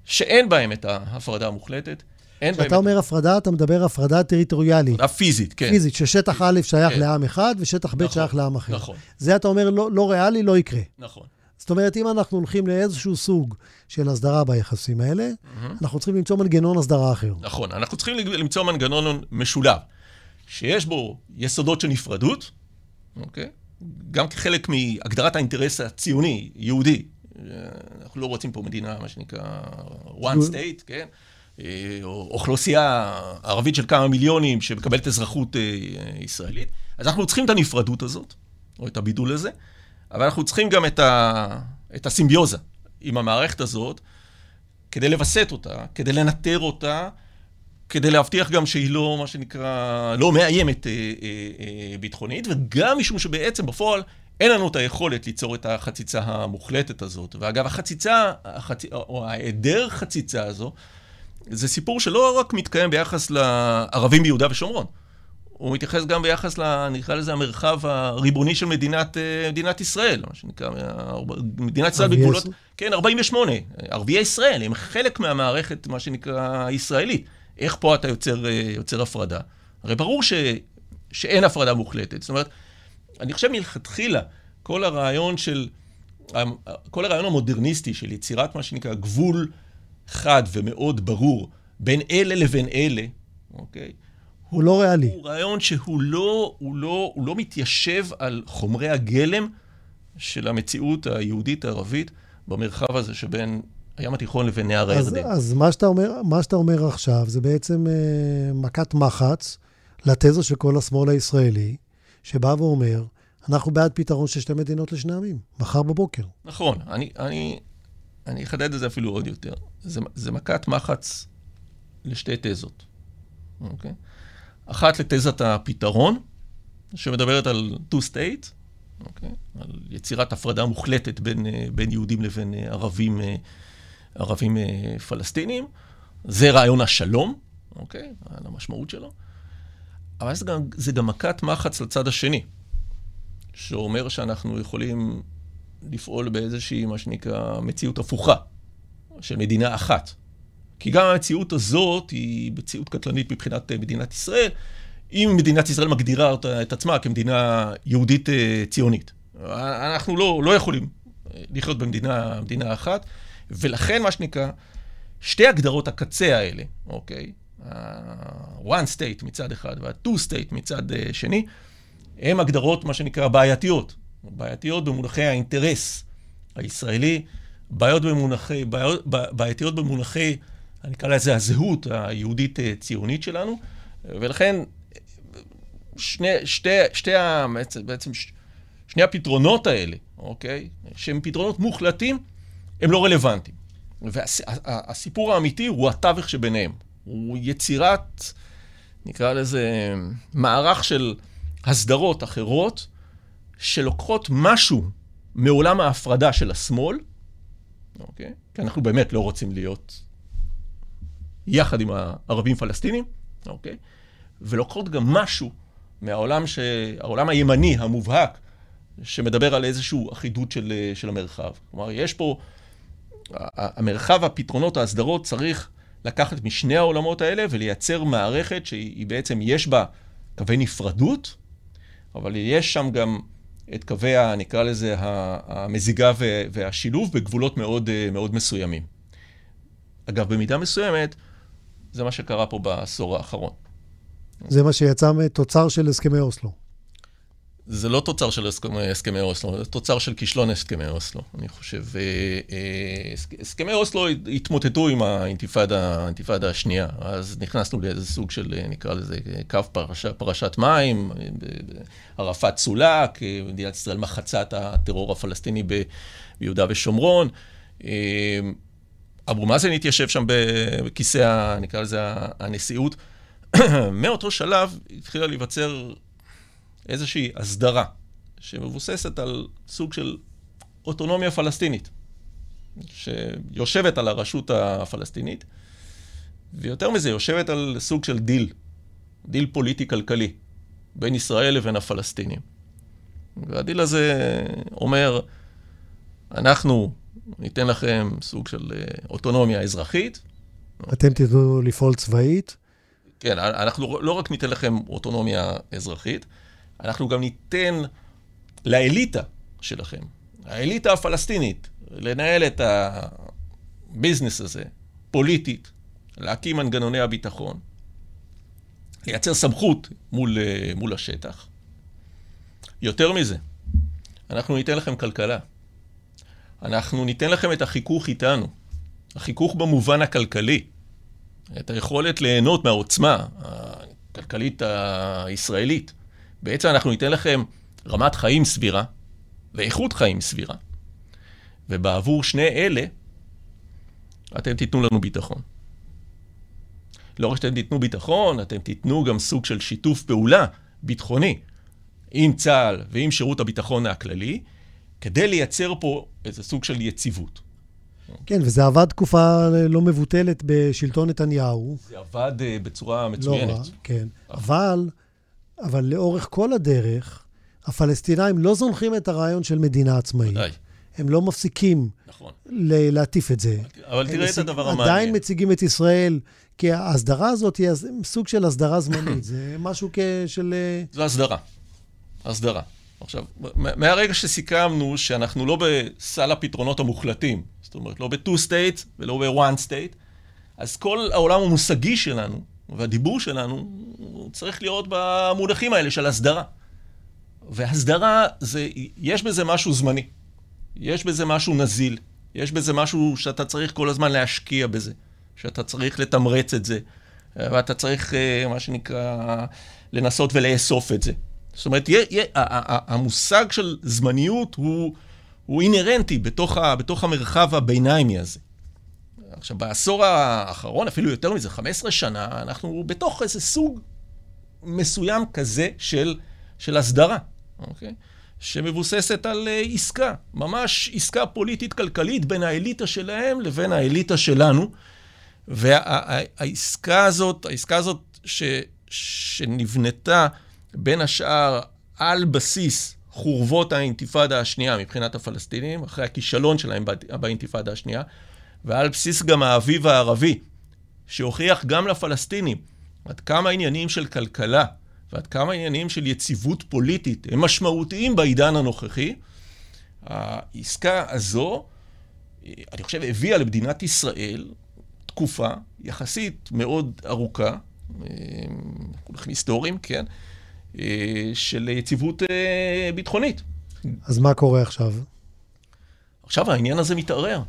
[SPEAKER 3] שאין בהם את ההפרדה המוחלטת.
[SPEAKER 2] כשאתה אומר הפרדה, אתה מדבר הפרדה טריטוריאלית.
[SPEAKER 3] הפרדה פיזית, כן.
[SPEAKER 2] פיזית, ששטח א' שייך כן. לעם אחד ושטח ב' נכון, שייך לעם אחר. נכון. זה אתה אומר לא, לא ריאלי, לא יקרה.
[SPEAKER 3] נכון.
[SPEAKER 2] זאת אומרת, אם אנחנו הולכים לאיזשהו סוג של הסדרה ביחסים האלה, mm-hmm. אנחנו צריכים למצוא מנגנון הסדרה אחר.
[SPEAKER 3] נכון, אנחנו צריכים למצוא מנגנון משולב, שיש בו יסודות של נפרדות, אוקיי? גם כחלק מהגדרת האינטרס הציוני, יהודי. אנחנו לא רוצים פה מדינה, מה שנקרא, one state, כן? או אוכלוסייה ערבית של כמה מיליונים שמקבלת אזרחות ישראלית. אז אנחנו צריכים את הנפרדות הזאת, או את הבידול הזה, אבל אנחנו צריכים גם את, ה... את הסימביוזה עם המערכת הזאת, כדי לווסת אותה, כדי לנטר אותה, כדי להבטיח גם שהיא לא, מה שנקרא, לא מאיימת אה, אה, אה, ביטחונית, וגם משום שבעצם בפועל אין לנו את היכולת ליצור את החציצה המוחלטת הזאת. ואגב, החציצה, החצ... או ההיעדר חציצה הזו, זה סיפור שלא רק מתקיים ביחס לערבים ביהודה ושומרון. הוא מתייחס גם ביחס, ל, נקרא לזה, המרחב הריבוני של מדינת, אה, מדינת ישראל, מה שנקרא, מדינת ישראל בגבולות... כן, 48. ערביי ישראל הם חלק מהמערכת, מה שנקרא, הישראלית. איך פה אתה יוצר, אה, יוצר הפרדה? הרי ברור ש, שאין הפרדה מוחלטת. זאת אומרת, אני חושב מלכתחילה, כל הרעיון של... כל הרעיון המודרניסטי של יצירת מה שנקרא גבול חד ומאוד ברור בין אלה לבין אלה, אוקיי?
[SPEAKER 2] הוא לא ריאלי.
[SPEAKER 3] הוא רעיון שהוא לא, הוא לא, הוא לא מתיישב על חומרי הגלם של המציאות היהודית-ערבית במרחב הזה שבין הים התיכון לבין נהר הירדן.
[SPEAKER 2] אז מה שאתה, אומר, מה שאתה אומר עכשיו זה בעצם אה, מכת מחץ לתזה של כל השמאל הישראלי, שבא ואומר, אנחנו בעד פתרון של שתי מדינות לשני עמים, מחר בבוקר.
[SPEAKER 3] נכון, אני, אני, אני אחדד את זה אפילו עוד יותר. זה, זה מכת מחץ לשתי תזות, אוקיי? Okay? אחת לתזת הפתרון, שמדברת על two state, okay, אוקיי? על יצירת הפרדה מוחלטת בין, אה, בין יהודים לבין אה, ערבים, אה, ערבים פלסטינים. זה רעיון השלום, אוקיי? על המשמעות שלו. אבל זה גם, זה גם מכת מחץ לצד השני, שאומר שאנחנו יכולים לפעול באיזושהי, מה שנקרא, מציאות הפוכה, של מדינה אחת. כי גם המציאות הזאת היא מציאות קטלנית מבחינת אה, מדינת ישראל, אם מדינת ישראל מגדירה את עצמה כמדינה יהודית אה, ציונית. אנחנו לא, לא יכולים אה, לחיות במדינה מדינה אחת, ולכן מה שנקרא, שתי הגדרות הקצה האלה, אוקיי? ה-one state מצד אחד וה-two state מצד שני, הן הגדרות, מה שנקרא, בעייתיות. בעייתיות במונחי האינטרס הישראלי, בעיות במונחי, בעיות, בעייתיות במונחי אני אקרא לזה הזהות היהודית-ציונית אה, שלנו, ולכן שני, שתי, שתי, בעצם שני הפתרונות האלה, אוקיי, שהם פתרונות מוחלטים, הם לא רלוונטיים. והסיפור האמיתי הוא התווך שביניהם. הוא יצירת, נקרא לזה, מערך של הסדרות אחרות, שלוקחות משהו מעולם ההפרדה של השמאל, אוקיי? כי אנחנו באמת לא רוצים להיות יחד עם הערבים פלסטינים, אוקיי? ולוקחות גם משהו מהעולם ש... העולם הימני המובהק, שמדבר על איזושהי אחידות של, של המרחב. כלומר, יש פה, המרחב, הפתרונות, ההסדרות, צריך לקחת משני העולמות האלה ולייצר מערכת שהיא בעצם, יש בה קווי נפרדות, אבל יש שם גם את קווי, נקרא לזה, המזיגה והשילוב בגבולות מאוד, מאוד מסוימים. אגב, במידה מסוימת, זה מה שקרה פה בעשור האחרון.
[SPEAKER 2] זה מה שיצא מתוצר של הסכמי אוסלו.
[SPEAKER 3] זה לא תוצר של הסכמי, הסכמי אוסלו, זה תוצר של כישלון הסכמי אוסלו, אני חושב. אה, אה, הסכמי אוסלו התמוטטו עם האינתיפאדה, האינתיפאדה השנייה, אז נכנסנו לאיזה סוג של, אה, נקרא לזה, קו פרש, פרשת מים, ערפאת צולק, מדינת ישראל מחצה את הטרור הפלסטיני ביהודה ושומרון. אבו מאזן התיישב שם בכיסא, נקרא לזה, הנשיאות. מאותו שלב התחילה להיווצר איזושהי הסדרה שמבוססת על סוג של אוטונומיה פלסטינית, שיושבת על הרשות הפלסטינית, ויותר מזה, יושבת על סוג של דיל, דיל פוליטי-כלכלי, בין ישראל לבין הפלסטינים. והדיל הזה אומר, אנחנו ניתן לכם סוג של אה, אוטונומיה אזרחית.
[SPEAKER 2] אתם תדעו לפעול צבאית?
[SPEAKER 3] כן, אנחנו לא רק ניתן לכם אוטונומיה אזרחית, אנחנו גם ניתן לאליטה שלכם, האליטה הפלסטינית, לנהל את הביזנס הזה פוליטית, להקים מנגנוני הביטחון, לייצר סמכות מול, אה, מול השטח. יותר מזה, אנחנו ניתן לכם כלכלה. אנחנו ניתן לכם את החיכוך איתנו. החיכוך במובן הכלכלי. את היכולת ליהנות מהעוצמה הכלכלית הישראלית. בעצם אנחנו ניתן לכם רמת חיים סבירה ואיכות חיים סבירה. ובעבור שני אלה, אתם תיתנו לנו ביטחון. לא רק שאתם תיתנו ביטחון, אתם תיתנו גם סוג של שיתוף פעולה ביטחוני עם צה"ל ועם שירות הביטחון הכללי, כדי לייצר פה איזה סוג של יציבות.
[SPEAKER 2] כן, וזה עבד תקופה לא מבוטלת בשלטון נתניהו.
[SPEAKER 3] זה עבד uh, בצורה מצוינת. לא רע,
[SPEAKER 2] כן. אבל, אבל לאורך כל הדרך, הפלסטינאים לא זונחים את הרעיון של מדינה עצמאית. ודאי. הם לא מפסיקים נכון. להטיף את זה.
[SPEAKER 3] אבל תראה את הדבר המעניין.
[SPEAKER 2] עדיין מציגים את ישראל, כי ההסדרה הזאת היא סוג של הסדרה זמנית. זה משהו של... אה,
[SPEAKER 3] זו הסדרה. הסדרה. עכשיו, מהרגע שסיכמנו שאנחנו לא בסל הפתרונות המוחלטים, זאת אומרת, לא ב-two states ולא ב-one state, אז כל העולם המושגי שלנו, והדיבור שלנו, צריך להיות במונחים האלה של הסדרה. והסדרה, זה, יש בזה משהו זמני. יש בזה משהו נזיל. יש בזה משהו שאתה צריך כל הזמן להשקיע בזה. שאתה צריך לתמרץ את זה. ואתה צריך, אה, מה שנקרא, לנסות ולאסוף את זה. זאת אומרת, יה, יה, המושג של זמניות הוא, הוא אינהרנטי בתוך, ה, בתוך המרחב הביניימי הזה. עכשיו, בעשור האחרון, אפילו יותר מזה, 15 שנה, אנחנו בתוך איזה סוג מסוים כזה של, של הסדרה, אוקיי? שמבוססת על uh, עסקה, ממש עסקה פוליטית-כלכלית בין האליטה שלהם לבין האליטה שלנו. והעסקה הזאת, העסקה הזאת ש, שנבנתה בין השאר על בסיס חורבות האינתיפאדה השנייה מבחינת הפלסטינים, אחרי הכישלון שלהם באינתיפאדה השנייה, ועל בסיס גם האביב הערבי, שהוכיח גם לפלסטינים עד כמה עניינים של כלכלה ועד כמה עניינים של יציבות פוליטית הם משמעותיים בעידן הנוכחי. העסקה הזו, אני חושב, הביאה למדינת ישראל תקופה יחסית מאוד ארוכה, כולכם היסטוריים, כן? אה, של יציבות אה, ביטחונית.
[SPEAKER 2] אז מה קורה עכשיו?
[SPEAKER 3] עכשיו העניין הזה מתערער.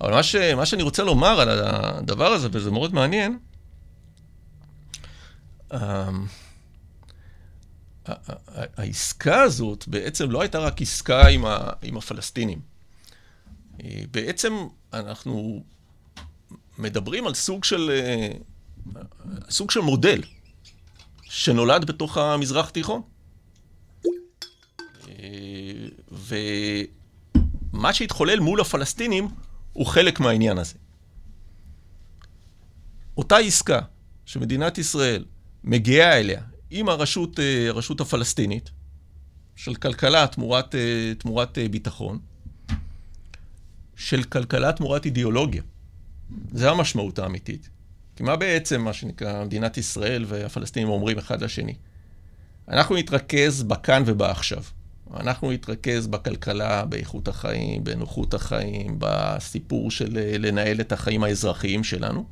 [SPEAKER 3] אבל מה, ש, מה שאני רוצה לומר על הדבר הזה, וזה מאוד מעניין, אמ, העסקה הזאת בעצם לא הייתה רק עסקה עם, ה, עם הפלסטינים. אה, בעצם אנחנו מדברים על סוג של, סוג של מודל. שנולד בתוך המזרח התיכון. ומה שהתחולל מול הפלסטינים הוא חלק מהעניין הזה. אותה עסקה שמדינת ישראל מגיעה אליה עם הרשות, אה, הרשות הפלסטינית, של כלכלה תמורת, אה, תמורת אה, ביטחון, של כלכלה תמורת אידיאולוגיה. זו המשמעות האמיתית. כי מה בעצם, מה שנקרא, מדינת ישראל והפלסטינים אומרים אחד לשני? אנחנו נתרכז בכאן ובעכשיו. אנחנו נתרכז בכלכלה, באיכות החיים, בנוחות החיים, בסיפור של אה, לנהל את החיים האזרחיים שלנו,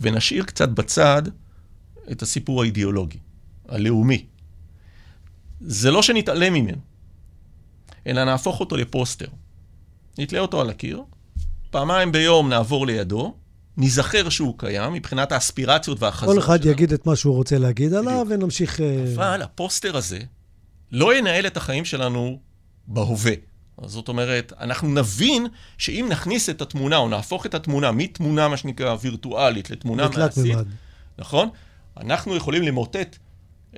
[SPEAKER 3] ונשאיר קצת בצד את הסיפור האידיאולוגי, הלאומי. זה לא שנתעלם ממנו, אלא נהפוך אותו לפוסטר. נתלה אותו על הקיר, פעמיים ביום נעבור לידו, ניזכר שהוא קיים מבחינת האספירציות והחזון
[SPEAKER 2] שלנו. כל אחד שלנו. יגיד את מה שהוא רוצה להגיד עליו, ונמשיך...
[SPEAKER 3] אה, אבל הפוסטר הזה לא ינהל את החיים שלנו בהווה. זאת אומרת, אנחנו נבין שאם נכניס את התמונה, או נהפוך את התמונה מתמונה, מה שנקרא, וירטואלית, לתמונה מעשית, נכון? אנחנו יכולים למוטט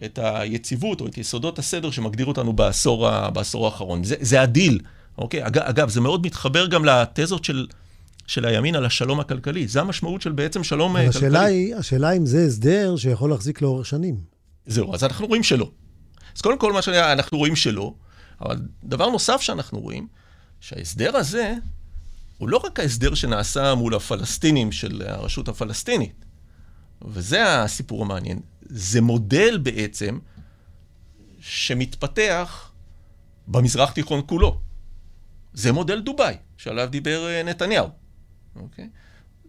[SPEAKER 3] את היציבות או את יסודות הסדר שמגדיר אותנו בעשור, בעשור האחרון. זה, זה הדיל, אוקיי? אגב, זה מאוד מתחבר גם לתזות של של הימין על השלום הכלכלי. זה המשמעות של בעצם שלום
[SPEAKER 2] אבל
[SPEAKER 3] כלכלי. השאלה
[SPEAKER 2] היא, השאלה אם זה הסדר שיכול להחזיק לאורך שנים.
[SPEAKER 3] זהו, אז אנחנו רואים שלא. אז קודם כל, מה שאנחנו רואים שלא, אבל דבר נוסף שאנחנו רואים, שההסדר הזה הוא לא רק ההסדר שנעשה מול הפלסטינים של הרשות הפלסטינית, וזה הסיפור המעניין. זה מודל בעצם שמתפתח במזרח תיכון כולו. זה מודל דובאי, שעליו דיבר אה, נתניהו. אוקיי?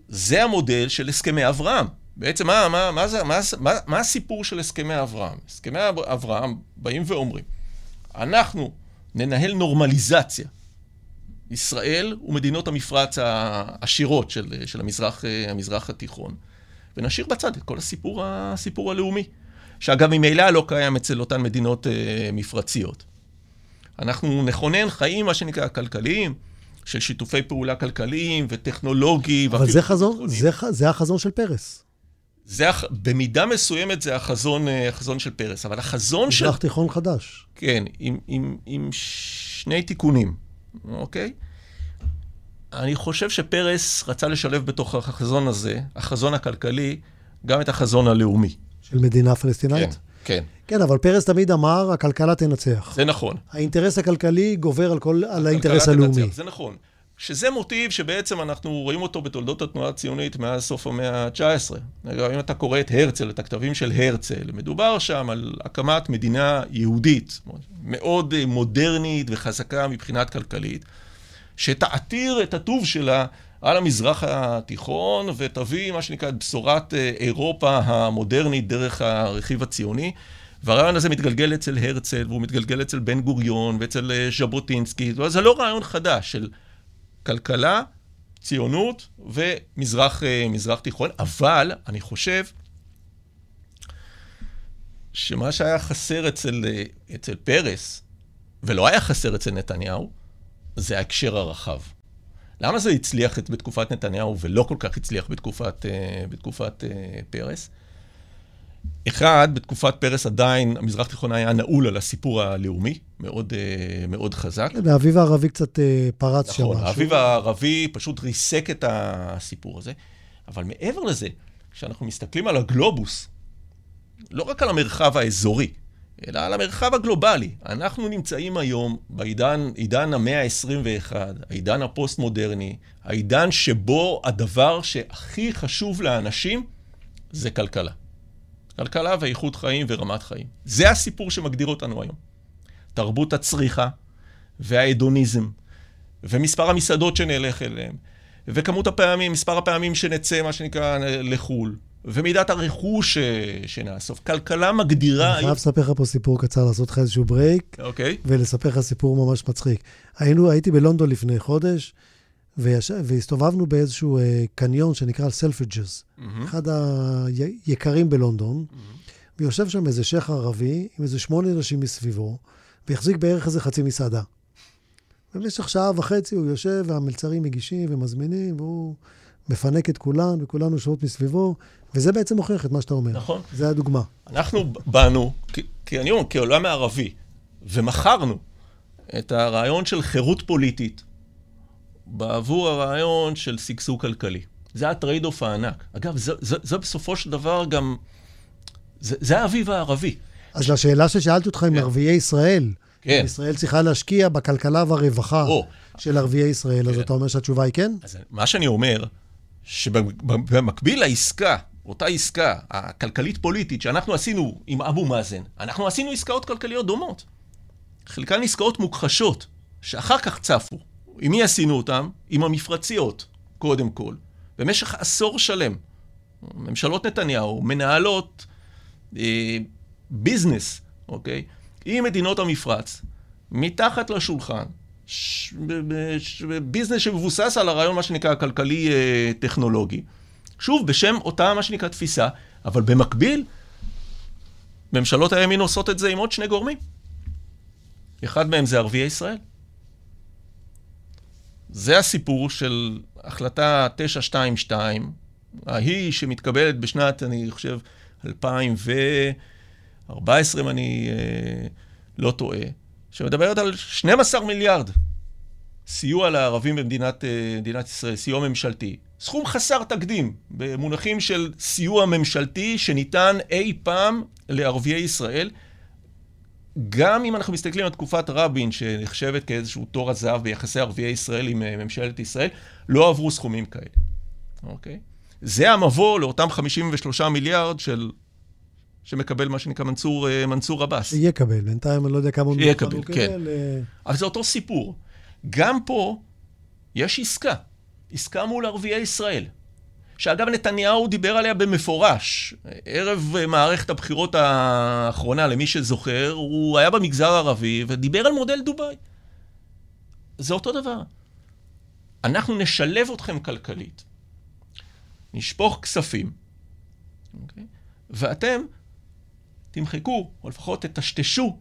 [SPEAKER 3] זה המודל של הסכמי אברהם. בעצם מה, מה, מה, זה, מה, מה, מה הסיפור של הסכמי אברהם? הסכמי אברהם באים ואומרים, אנחנו ננהל נורמליזציה. ישראל ומדינות המפרץ העשירות של, של המזרח, המזרח התיכון, ונשאיר בצד את כל הסיפור, הסיפור הלאומי, שאגב ממילא לא קיים אצל אותן מדינות אה, מפרציות. אנחנו נכונן חיים, מה שנקרא, כלכליים, של שיתופי פעולה כלכליים וטכנולוגיים.
[SPEAKER 2] אבל זה חזון, זה, זה החזון של פרס.
[SPEAKER 3] זה, במידה מסוימת זה החזון, אה, החזון של פרס, אבל החזון של...
[SPEAKER 2] מזרח תיכון חדש.
[SPEAKER 3] כן, עם, עם, עם שני תיקונים, אוקיי? אני חושב שפרס רצה לשלב בתוך החזון הזה, החזון הכלכלי, גם את החזון הלאומי.
[SPEAKER 2] של מדינה פלסטינאית?
[SPEAKER 3] כן, כן.
[SPEAKER 2] כן, אבל פרס תמיד אמר, הכלכלה תנצח.
[SPEAKER 3] זה נכון.
[SPEAKER 2] האינטרס הכלכלי גובר על, כל, על האינטרס הלאומי. תנצח,
[SPEAKER 3] זה נכון. שזה מוטיב שבעצם אנחנו רואים אותו בתולדות התנועה הציונית מאז סוף המאה ה-19. אם אתה קורא את הרצל, את הכתבים של הרצל, מדובר שם על הקמת מדינה יהודית, מאוד מודרנית וחזקה מבחינת כלכלית, שתעתיר את הטוב שלה על המזרח התיכון ותביא מה שנקרא את בשורת אירופה המודרנית דרך הרכיב הציוני. והרעיון הזה מתגלגל אצל הרצל, והוא מתגלגל אצל בן גוריון ואצל ז'בוטינסקי. זה לא רעיון חדש של כלכלה, ציונות ומזרח מזרח תיכון, אבל אני חושב שמה שהיה חסר אצל, אצל פרס, ולא היה חסר אצל נתניהו, זה ההקשר הרחב. למה זה הצליח בתקופת נתניהו ולא כל כך הצליח בתקופת, בתקופת פרס? אחד, בתקופת פרס עדיין המזרח התיכון היה נעול על הסיפור הלאומי, מאוד, אה, מאוד חזק.
[SPEAKER 2] כן, האביב הערבי קצת אה, פרץ
[SPEAKER 3] שם. נכון, האביב הערבי פשוט ריסק את הסיפור הזה. אבל מעבר לזה, כשאנחנו מסתכלים על הגלובוס, לא רק על המרחב האזורי, אלא על המרחב הגלובלי. אנחנו נמצאים היום בעידן, עידן המאה ה-21, העידן הפוסט-מודרני, העידן שבו הדבר שהכי חשוב לאנשים זה כלכלה. כלכלה ואיכות חיים ורמת חיים. זה הסיפור שמגדיר אותנו היום. תרבות הצריכה וההדוניזם, ומספר המסעדות שנלך אליהן, וכמות הפעמים, מספר הפעמים שנצא, מה שנקרא, לחו"ל, ומידת הרכוש שנאסוף. כלכלה מגדירה...
[SPEAKER 2] אני חייב לספר לך פה סיפור קצר, לעשות לך איזשהו break,
[SPEAKER 3] אוקיי.
[SPEAKER 2] ולספר לך סיפור ממש מצחיק. היינו, הייתי בלונדון לפני חודש, ויש... והסתובבנו באיזשהו אה, קניון שנקרא Selfridges, mm-hmm. אחד היקרים בלונדון, mm-hmm. ויושב שם איזה שייח ערבי עם איזה שמונה אנשים מסביבו, והחזיק בערך איזה חצי מסעדה. במשך שעה וחצי הוא יושב, והמלצרים מגישים ומזמינים, והוא מפנק את כולן, וכולנו יושבות מסביבו, וזה בעצם מוכיח את מה שאתה אומר.
[SPEAKER 3] נכון.
[SPEAKER 2] זה הדוגמה.
[SPEAKER 3] אנחנו באנו, כי אני אומר, כעולם הערבי, ומכרנו את הרעיון של חירות פוליטית, בעבור הרעיון של שגשוג כלכלי. זה ה trade-off הענק. אגב, זה, זה, זה בסופו של דבר גם, זה, זה האביב הערבי.
[SPEAKER 2] אז לשאלה ששאלתי אותך עם כן. ערביי ישראל, כן. ישראל צריכה להשקיע בכלכלה והרווחה או, של ערביי ישראל, כן. אז אתה אומר שהתשובה היא כן?
[SPEAKER 3] אז מה שאני אומר, שבמקביל לעסקה, אותה עסקה הכלכלית-פוליטית שאנחנו עשינו עם אבו מאזן, אנחנו עשינו עסקאות כלכליות דומות. חלקן עסקאות מוכחשות, שאחר כך צפו. עם מי עשינו אותם? עם המפרציות, קודם כל. במשך עשור שלם. ממשלות נתניהו מנהלות אה, ביזנס, אוקיי? עם מדינות המפרץ, מתחת לשולחן, ביזנס שמבוסס על הרעיון, מה שנקרא, הכלכלי-טכנולוגי. אה, שוב, בשם אותה, מה שנקרא, תפיסה, אבל במקביל, ממשלות הימין עושות את זה עם עוד שני גורמים. אחד מהם זה ערביי ישראל. זה הסיפור של החלטה 922, ההיא שמתקבלת בשנת, אני חושב, 2014, אם אני אה, לא טועה, שמדברת על 12 מיליארד סיוע לערבים במדינת אה, ישראל, סיוע ממשלתי. סכום חסר תקדים במונחים של סיוע ממשלתי שניתן אי פעם לערביי ישראל. גם אם אנחנו מסתכלים על תקופת רבין, שנחשבת כאיזשהו תור הזהב ביחסי ערביי ישראל עם אה, ממשלת ישראל, לא עברו סכומים כאלה, אוקיי? זה המבוא לאותם 53 מיליארד של... שמקבל מה שנקרא מנסור, אה, מנסור עבאס.
[SPEAKER 2] יקבל, בינתיים אני לא יודע כמה הוא
[SPEAKER 3] יקבל, כן. אה. אבל זה אותו סיפור. גם פה יש עסקה, עסקה מול ערביי ישראל. שאגב, נתניהו דיבר עליה במפורש. ערב מערכת הבחירות האחרונה, למי שזוכר, הוא היה במגזר הערבי ודיבר על מודל דובאי. זה אותו דבר. אנחנו נשלב אתכם כלכלית, נשפוך כספים, okay? אוקיי? ואתם תמחקו, או לפחות תטשטשו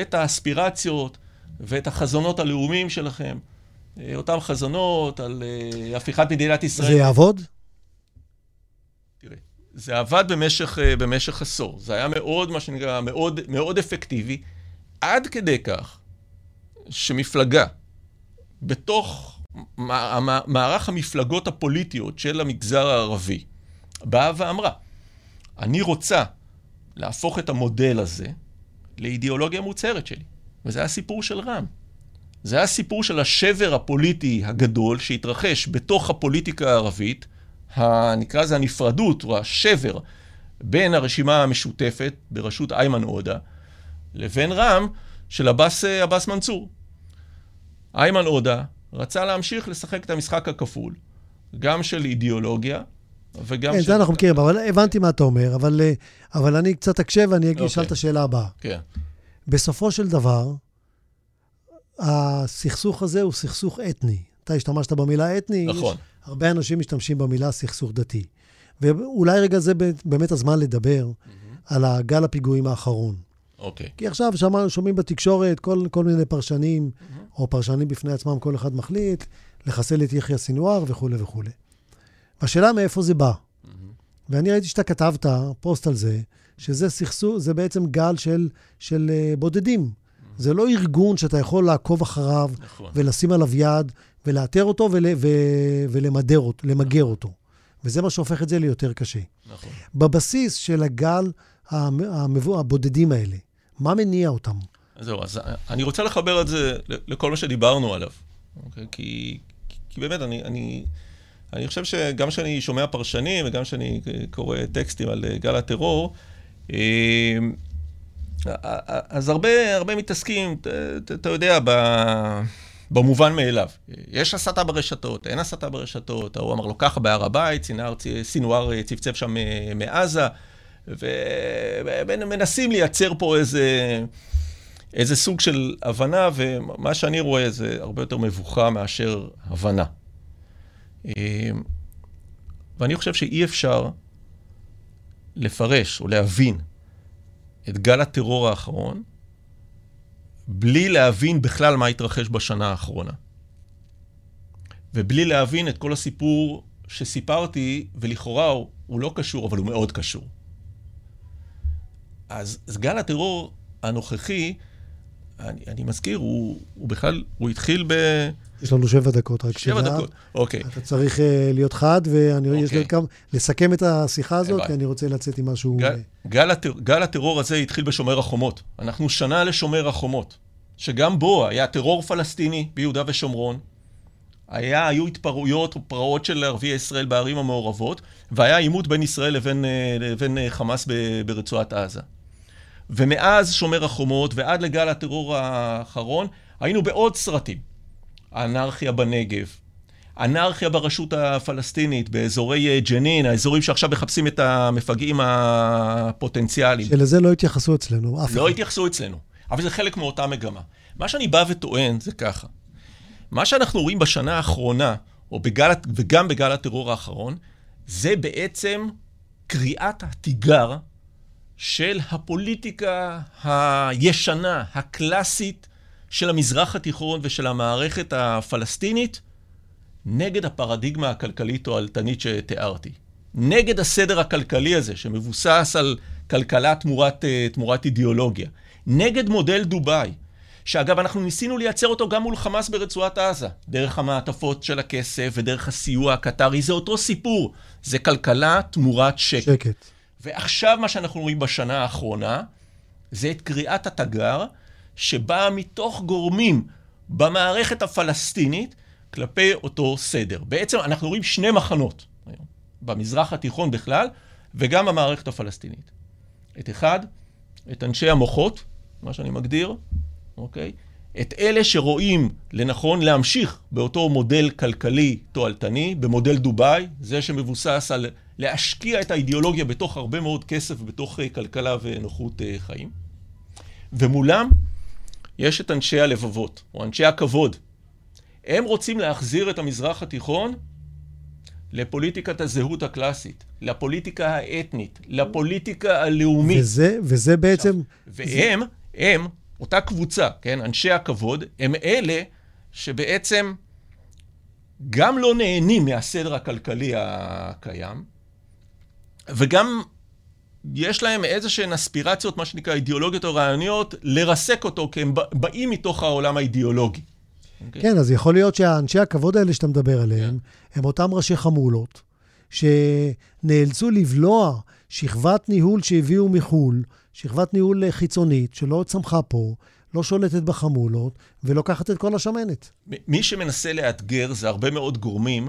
[SPEAKER 3] את האספירציות ואת החזונות הלאומיים שלכם, אה, אותם חזונות על אה, הפיכת מדינת ישראל.
[SPEAKER 2] זה יעבוד?
[SPEAKER 3] תראה, זה עבד במשך, אה, במשך עשור. זה היה מאוד, מה שנקרא, מאוד, מאוד אפקטיבי, עד כדי כך שמפלגה בתוך מערך המפלגות הפוליטיות של המגזר הערבי באה ואמרה, אני רוצה להפוך את המודל הזה לאידיאולוגיה מוצהרת שלי. וזה הסיפור של רע"מ. זה הסיפור של השבר הפוליטי הגדול שהתרחש בתוך הפוליטיקה הערבית, נקרא לזה הנפרדות או השבר בין הרשימה המשותפת בראשות איימן עודה לבין רע"מ של עבאס, עבאס מנצור. איימן עודה רצה להמשיך לשחק את המשחק הכפול, גם של אידיאולוגיה וגם...
[SPEAKER 2] כן,
[SPEAKER 3] של...
[SPEAKER 2] זה אנחנו מכירים, אבל הבנתי מה אתה אומר, אבל, אה, אבל אני קצת אקשב ואני אשאל אוקיי. את השאלה הבאה.
[SPEAKER 3] כן.
[SPEAKER 2] בסופו של דבר, הסכסוך הזה הוא סכסוך אתני. אתה השתמשת במילה אתני,
[SPEAKER 3] נכון.
[SPEAKER 2] יש הרבה אנשים משתמשים במילה סכסוך דתי. ואולי רגע זה באמת הזמן לדבר mm-hmm. על הגל הפיגועים האחרון.
[SPEAKER 3] אוקיי.
[SPEAKER 2] כי עכשיו שמענו, שומעים בתקשורת כל, כל מיני פרשנים, mm-hmm. או פרשנים בפני עצמם, כל אחד מחליט, לחסל את יחיא סינואר וכולי וכולי. והשאלה מאיפה זה בא. Mm-hmm. ואני ראיתי שאתה כתבת פוסט על זה, שזה סכסוך, זה בעצם גל של, של uh, בודדים. Mm-hmm. זה לא ארגון שאתה יכול לעקוב אחריו, נכון. ולשים עליו יד, ולאתר אותו ול, ו, ולמדר אותו, למגר נכון. אותו. וזה מה שהופך את זה ליותר קשה.
[SPEAKER 3] נכון.
[SPEAKER 2] בבסיס של הגל הבודדים האלה, מה מניע אותם?
[SPEAKER 3] זהו, אז אני רוצה לחבר את זה לכל מה שדיברנו עליו. אוקיי? כי, כי באמת, אני, אני, אני חושב שגם כשאני שומע פרשנים וגם כשאני קורא טקסטים על גל הטרור, אה, אז הרבה, הרבה מתעסקים, אתה יודע, במובן מאליו. יש הסתה ברשתות, אין הסתה ברשתות, ההוא אמר לו ככה בהר הבית, סינואר צפצף שם אה, מעזה. ומנסים לייצר פה איזה, איזה סוג של הבנה, ומה שאני רואה זה הרבה יותר מבוכה מאשר הבנה. אמ, ואני חושב שאי אפשר לפרש או להבין את גל הטרור האחרון בלי להבין בכלל מה התרחש בשנה האחרונה. ובלי להבין את כל הסיפור שסיפרתי, ולכאורה הוא, הוא לא קשור, אבל הוא מאוד קשור. אז גל הטרור הנוכחי, אני, אני מזכיר, הוא, הוא בכלל, הוא התחיל ב...
[SPEAKER 2] יש לנו שבע דקות, רק
[SPEAKER 3] שבע דקות, אוקיי.
[SPEAKER 2] אתה צריך uh, להיות חד, ואני אוקיי. יש לי כמה... לסכם את השיחה הזאת, כי אני רוצה לצאת עם משהו...
[SPEAKER 3] גל, גל, הטר, גל הטרור הזה התחיל בשומר החומות. אנחנו שנה לשומר החומות, שגם בו היה טרור פלסטיני ביהודה ושומרון, היה, היו התפרעויות או פרעות של ערביי ישראל בערים המעורבות, והיה עימות בין ישראל לבין, אה, לבין אה, חמאס ברצועת עזה. ומאז שומר החומות ועד לגל הטרור האחרון, היינו בעוד סרטים. האנרכיה בנגב, אנרכיה ברשות הפלסטינית, באזורי אה, ג'נין, האזורים שעכשיו מחפשים את המפגעים הפוטנציאליים.
[SPEAKER 2] שלזה לא התייחסו אצלנו, אף
[SPEAKER 3] אחד. לא התייחסו אצלנו, אבל זה חלק מאותה מגמה. מה שאני בא וטוען זה ככה, מה שאנחנו רואים בשנה האחרונה, או בגל, וגם בגל הטרור האחרון, זה בעצם קריאת התיגר של הפוליטיקה הישנה, הקלאסית, של המזרח התיכון ושל המערכת הפלסטינית, נגד הפרדיגמה הכלכלית-תועלתנית שתיארתי. נגד הסדר הכלכלי הזה, שמבוסס על כלכלה תמורת, אה, תמורת אידיאולוגיה. נגד מודל דובאי, שאגב, אנחנו ניסינו לייצר אותו גם מול חמאס ברצועת עזה, דרך המעטפות של הכסף ודרך הסיוע הקטרי, זה אותו סיפור, זה כלכלה תמורת שקט.
[SPEAKER 2] שקט.
[SPEAKER 3] ועכשיו מה שאנחנו רואים בשנה האחרונה, זה את קריאת התגר, שבאה מתוך גורמים במערכת הפלסטינית כלפי אותו סדר. בעצם אנחנו רואים שני מחנות היום, במזרח התיכון בכלל, וגם במערכת הפלסטינית. את אחד, את אנשי המוחות, מה שאני מגדיר, אוקיי? את אלה שרואים לנכון להמשיך באותו מודל כלכלי תועלתני, במודל דובאי, זה שמבוסס על להשקיע את האידיאולוגיה בתוך הרבה מאוד כסף, בתוך כלכלה ונוחות חיים. ומולם יש את אנשי הלבבות, או אנשי הכבוד. הם רוצים להחזיר את המזרח התיכון לפוליטיקת הזהות הקלאסית, לפוליטיקה האתנית, לפוליטיקה הלאומית.
[SPEAKER 2] וזה, וזה בעצם...
[SPEAKER 3] והם, זה... הם, אותה קבוצה, כן, אנשי הכבוד, הם אלה שבעצם גם לא נהנים מהסדר הכלכלי הקיים, וגם יש להם איזה שהן אספירציות, מה שנקרא אידיאולוגיות או רעיוניות, לרסק אותו, כי הם באים מתוך העולם האידיאולוגי.
[SPEAKER 2] Okay. אוקיי? כן, אז יכול להיות שהאנשי הכבוד האלה שאתה מדבר עליהם, yeah. כן. הם אותם ראשי חמולות, שנאלצו לבלוע שכבת ניהול שהביאו מחו"ל, שכבת ניהול חיצונית, שלא צמחה פה, לא שולטת בחמולות, ולוקחת את כל השמנת.
[SPEAKER 3] מי שמנסה לאתגר זה הרבה מאוד גורמים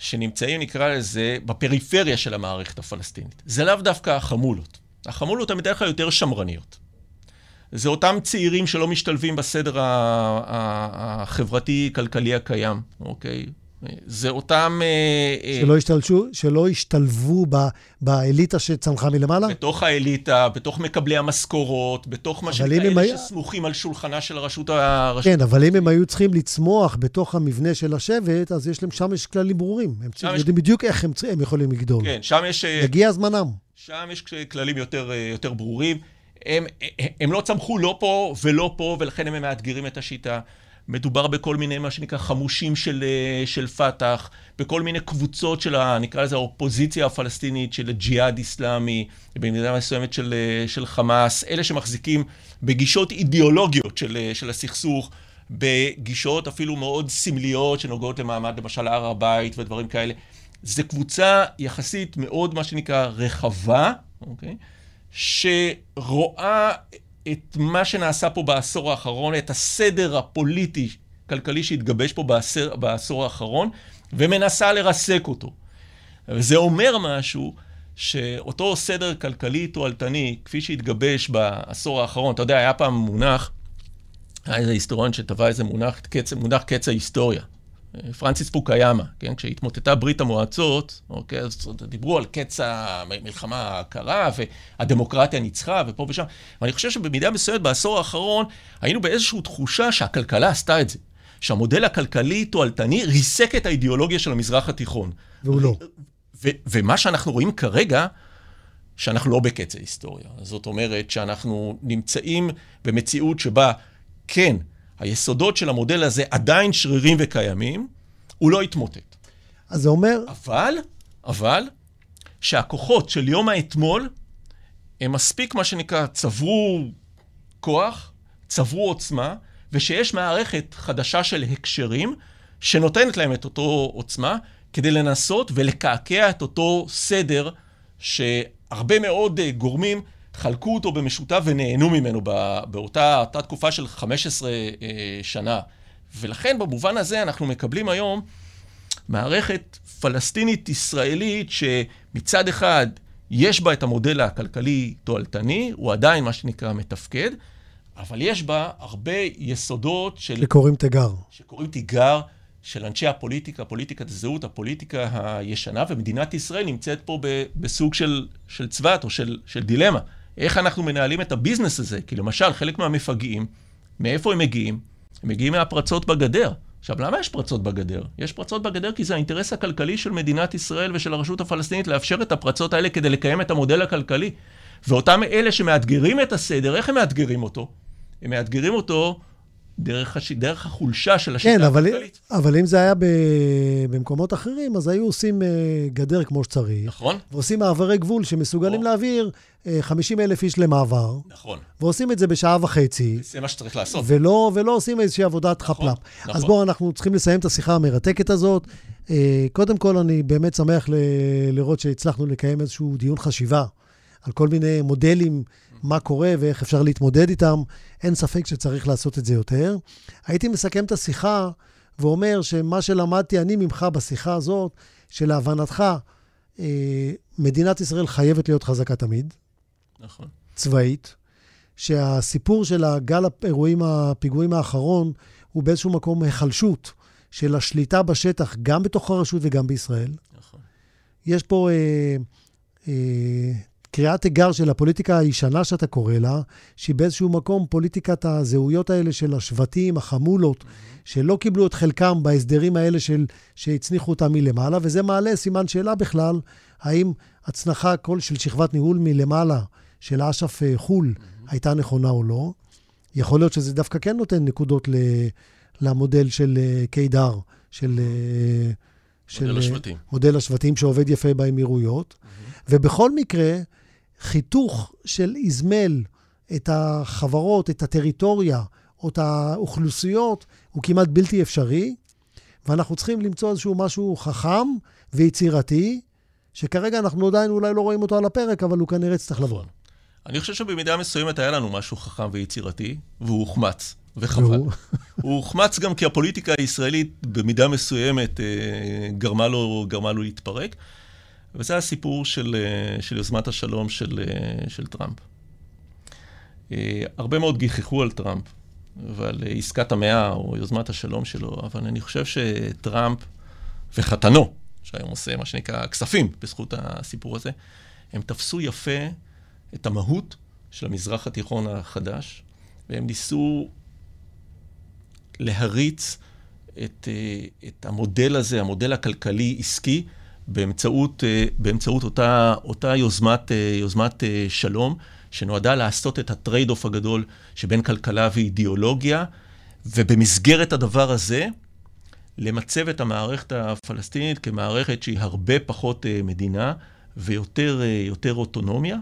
[SPEAKER 3] שנמצאים, נקרא לזה, בפריפריה של המערכת הפלסטינית. זה לאו דווקא החמולות. החמולות הן בדרך כלל יותר שמרניות. זה אותם צעירים שלא משתלבים בסדר החברתי-כלכלי הקיים, אוקיי? זה אותם...
[SPEAKER 2] אה, אה, שלא, השתלשו, שלא השתלבו ב, באליטה שצמחה מלמעלה?
[SPEAKER 3] בתוך האליטה, בתוך מקבלי המשכורות, בתוך מה שנקרא אלה היה... שסמוכים על שולחנה של הרשות ה...
[SPEAKER 2] כן, אבל אם הם היו צריכים לצמוח בתוך המבנה של השבט, אז יש להם, שם יש כללים ברורים. הם יודעים יש... בדיוק איך הם, הם יכולים לגדול.
[SPEAKER 3] כן, שם יש...
[SPEAKER 2] יגיע אה, זמנם.
[SPEAKER 3] שם יש כללים יותר, יותר ברורים. הם, הם לא צמחו לא פה ולא פה, ולכן הם מאתגרים את השיטה. מדובר בכל מיני, מה שנקרא, חמושים של, אה, של פת"ח, בכל מיני קבוצות של, ה, נקרא לזה, האופוזיציה הפלסטינית, של ג'יהאד איסלאמי, במידה מסוימת של, אה, של חמאס, אלה שמחזיקים בגישות אידיאולוגיות של, אה, של הסכסוך, בגישות אפילו מאוד סמליות שנוגעות למעמד, למשל, הר הבית ודברים כאלה. זו קבוצה יחסית מאוד, מה שנקרא, רחבה, אוקיי? שרואה את מה שנעשה פה בעשור האחרון, את הסדר הפוליטי-כלכלי שהתגבש פה בעשור, בעשור האחרון, ומנסה לרסק אותו. וזה אומר משהו, שאותו סדר כלכלי תועלתני, כפי שהתגבש בעשור האחרון, אתה יודע, היה פעם מונח, היה איזה היסטוריון שטבע איזה מונח, קץ, מונח קץ ההיסטוריה. פרנסיס פוקיימה, כן? כשהתמוטטה ברית המועצות, אוקיי, אז דיברו על קץ המלחמה הקרה, והדמוקרטיה ניצחה, ופה ושם. ואני חושב שבמידה מסוימת בעשור האחרון, היינו באיזושהי תחושה שהכלכלה עשתה את זה. שהמודל הכלכלי תועלתני ריסק את האידיאולוגיה של המזרח התיכון.
[SPEAKER 2] והוא לא.
[SPEAKER 3] ומה שאנחנו רואים כרגע, שאנחנו לא בקץ ההיסטוריה. זאת אומרת שאנחנו נמצאים במציאות שבה, כן, היסודות של המודל הזה עדיין שרירים וקיימים, הוא לא יתמוטט.
[SPEAKER 2] אז זה אומר...
[SPEAKER 3] אבל, אבל, שהכוחות של יום האתמול, הם מספיק, מה שנקרא, צברו כוח, צברו עוצמה, ושיש מערכת חדשה של הקשרים, שנותנת להם את אותו עוצמה, כדי לנסות ולקעקע את אותו סדר שהרבה מאוד אה, גורמים חלקו אותו במשותף ונהנו ממנו באותה תקופה של 15 אה, שנה. ולכן במובן הזה אנחנו מקבלים היום מערכת פלסטינית-ישראלית שמצד אחד יש בה את המודל הכלכלי תועלתני, הוא עדיין מה שנקרא מתפקד, אבל יש בה הרבה יסודות של...
[SPEAKER 2] שקוראים תיגר.
[SPEAKER 3] שקוראים תיגר של אנשי הפוליטיקה, פוליטיקת הזהות, הפוליטיקה הישנה, ומדינת ישראל נמצאת פה בסוג של, של צוות או של, של דילמה. איך אנחנו מנהלים את הביזנס הזה. כי למשל, חלק מהמפגעים, מאיפה הם מגיעים? הם מגיעים מהפרצות בגדר. עכשיו, למה יש פרצות בגדר? יש פרצות בגדר כי זה האינטרס הכלכלי של מדינת ישראל ושל הרשות הפלסטינית לאפשר את הפרצות האלה כדי לקיים את המודל הכלכלי. ואותם אלה שמאתגרים את הסדר, איך הם מאתגרים אותו? הם מאתגרים אותו דרך, הש... דרך החולשה של השיטה
[SPEAKER 2] כן, הכלכלית. כן, אבל אם זה היה ב... במקומות אחרים, אז היו עושים uh, גדר כמו שצריך.
[SPEAKER 3] נכון.
[SPEAKER 2] ועושים מעברי גבול שמסוגלים נכון. להעביר uh, 50 אלף איש למעבר.
[SPEAKER 3] נכון.
[SPEAKER 2] ועושים את זה בשעה וחצי.
[SPEAKER 3] זה מה שצריך לעשות.
[SPEAKER 2] ולא, ולא עושים איזושהי עבודת נכון, חפלאפ. נכון. אז בואו, אנחנו צריכים לסיים את השיחה המרתקת הזאת. Uh, קודם כל, אני באמת שמח ל... לראות שהצלחנו לקיים איזשהו דיון חשיבה על כל מיני מודלים. מה קורה ואיך אפשר להתמודד איתם. אין ספק שצריך לעשות את זה יותר. הייתי מסכם את השיחה ואומר שמה שלמדתי אני ממך בשיחה הזאת, שלהבנתך, אה, מדינת ישראל חייבת להיות חזקה תמיד.
[SPEAKER 3] נכון.
[SPEAKER 2] צבאית. שהסיפור של הגל האירועים, הפיגועים האחרון, הוא באיזשהו מקום היחלשות של השליטה בשטח, גם בתוך הרשות וגם בישראל. נכון. יש פה אה, אה, קריאת תיגר של הפוליטיקה הישנה שאתה קורא לה, שהיא באיזשהו מקום פוליטיקת הזהויות האלה של השבטים, החמולות, שלא קיבלו את חלקם בהסדרים האלה של, שהצניחו אותם מלמעלה, וזה מעלה סימן שאלה בכלל, האם הצנחה כל של שכבת ניהול מלמעלה של אש"ף אה, חו"ל הייתה נכונה או לא. יכול להיות שזה דווקא כן נותן נקודות ל, למודל של אה, קידר, של...
[SPEAKER 3] אה, של מודל השבטים.
[SPEAKER 2] מודל השבטים שעובד יפה באמירויות. Mm-hmm. ובכל מקרה, חיתוך של איזמל את החברות, את הטריטוריה או את האוכלוסיות, הוא כמעט בלתי אפשרי, ואנחנו צריכים למצוא איזשהו משהו חכם ויצירתי, שכרגע אנחנו עדיין אולי לא רואים אותו על הפרק, אבל הוא כנראה יצטרך לבוא.
[SPEAKER 3] אני חושב שבמידה מסוימת היה לנו משהו חכם ויצירתי, והוא הוחמץ, וחבל. הוא הוחמץ גם כי הפוליטיקה הישראלית במידה מסוימת אה, גרמה לו, גרמה לו להתפרק. וזה הסיפור של, אה, של יוזמת השלום של, אה, של טראמפ. אה, הרבה מאוד גיחכו על טראמפ ועל עסקת המאה או יוזמת השלום שלו, אבל אני חושב שטראמפ וחתנו, שהיום עושה מה שנקרא כספים בזכות הסיפור הזה, הם תפסו יפה את המהות של המזרח התיכון החדש, והם ניסו להריץ את, את המודל הזה, המודל הכלכלי-עסקי, באמצעות, אה, באמצעות אותה, אותה יוזמת, אה, יוזמת אה, שלום, שנועדה לעשות את ה trade-off הגדול שבין כלכלה ואידיאולוגיה, ובמסגרת הדבר הזה, למצב את המערכת הפלסטינית כמערכת שהיא הרבה פחות מדינה ויותר אוטונומיה.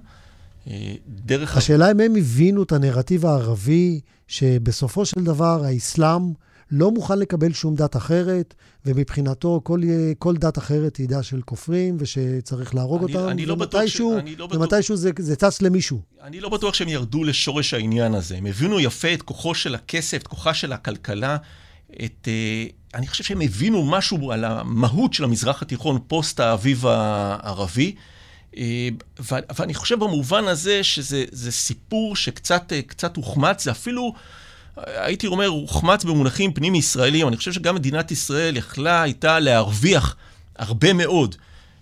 [SPEAKER 2] דרך... השאלה אם הם הבינו את הנרטיב הערבי, שבסופו של דבר האסלאם לא מוכן לקבל שום דת אחרת, ומבחינתו כל, כל דת אחרת היא דת של כופרים, ושצריך להרוג אני, אותם,
[SPEAKER 3] אני לא ומתישהו, ש... לא
[SPEAKER 2] ומתישהו זה, זה צץ למישהו.
[SPEAKER 3] אני לא בטוח שהם ירדו לשורש העניין הזה. הם הבינו יפה את כוחו של הכסף, את כוחה של הכלכלה. את, uh, אני חושב שהם הבינו משהו על המהות של המזרח התיכון פוסט האביב הערבי. Uh, ואני חושב במובן הזה שזה סיפור שקצת הוחמץ, זה אפילו... הייתי אומר, הוחמץ במונחים פנים-ישראלים. אני חושב שגם מדינת ישראל יכלה, הייתה להרוויח הרבה מאוד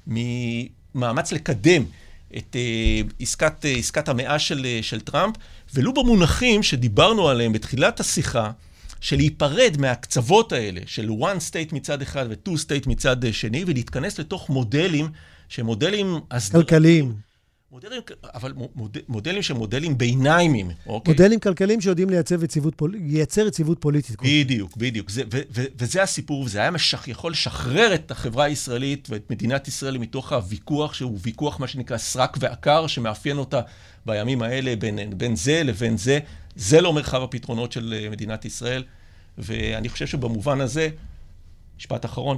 [SPEAKER 3] ממאמץ לקדם את uh, עסקת, uh, עסקת המאה של, uh, של טראמפ, ולו במונחים שדיברנו עליהם בתחילת השיחה, של להיפרד מהקצוות האלה, של one state מצד אחד ו-two state מצד שני, ולהתכנס לתוך מודלים שהם מודלים...
[SPEAKER 2] כלכליים.
[SPEAKER 3] מודלים, אבל מוד, מודלים שהם מודלים ביניימים,
[SPEAKER 2] אוקיי? מודלים כלכליים שיודעים לייצר יציבות, פול... לייצר יציבות פוליטית.
[SPEAKER 3] בדיוק, בדיוק. זה, ו, ו, וזה הסיפור, וזה היה משך, יכול לשחרר את החברה הישראלית ואת מדינת ישראל מתוך הוויכוח, שהוא ויכוח, מה שנקרא, סרק ועקר, שמאפיין אותה בימים האלה בין, בין זה לבין זה. זה לא מרחב הפתרונות של אה, מדינת ישראל, ואני חושב שבמובן הזה, משפט אחרון,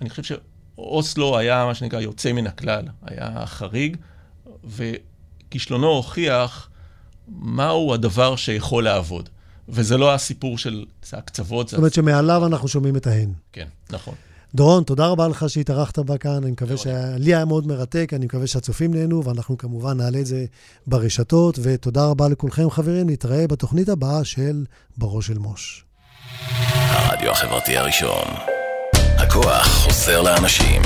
[SPEAKER 3] אני חושב שאוסלו היה מה שנקרא יוצא מן הכלל, היה חריג. וכישלונו הוכיח מהו הדבר שיכול לעבוד. וזה לא הסיפור של הקצוות.
[SPEAKER 2] זאת אומרת שמעליו אנחנו שומעים את ההן.
[SPEAKER 3] כן, נכון.
[SPEAKER 2] דורון, תודה רבה לך שהתארחת בה כאן, אני מקווה שלי היה מאוד מרתק, אני מקווה שהצופים נהנו, ואנחנו כמובן נעלה את זה ברשתות, ותודה רבה לכולכם חברים, נתראה בתוכנית הבאה של בראש של מוש.
[SPEAKER 1] הרדיו החברתי הראשון, הכוח חוזר לאנשים.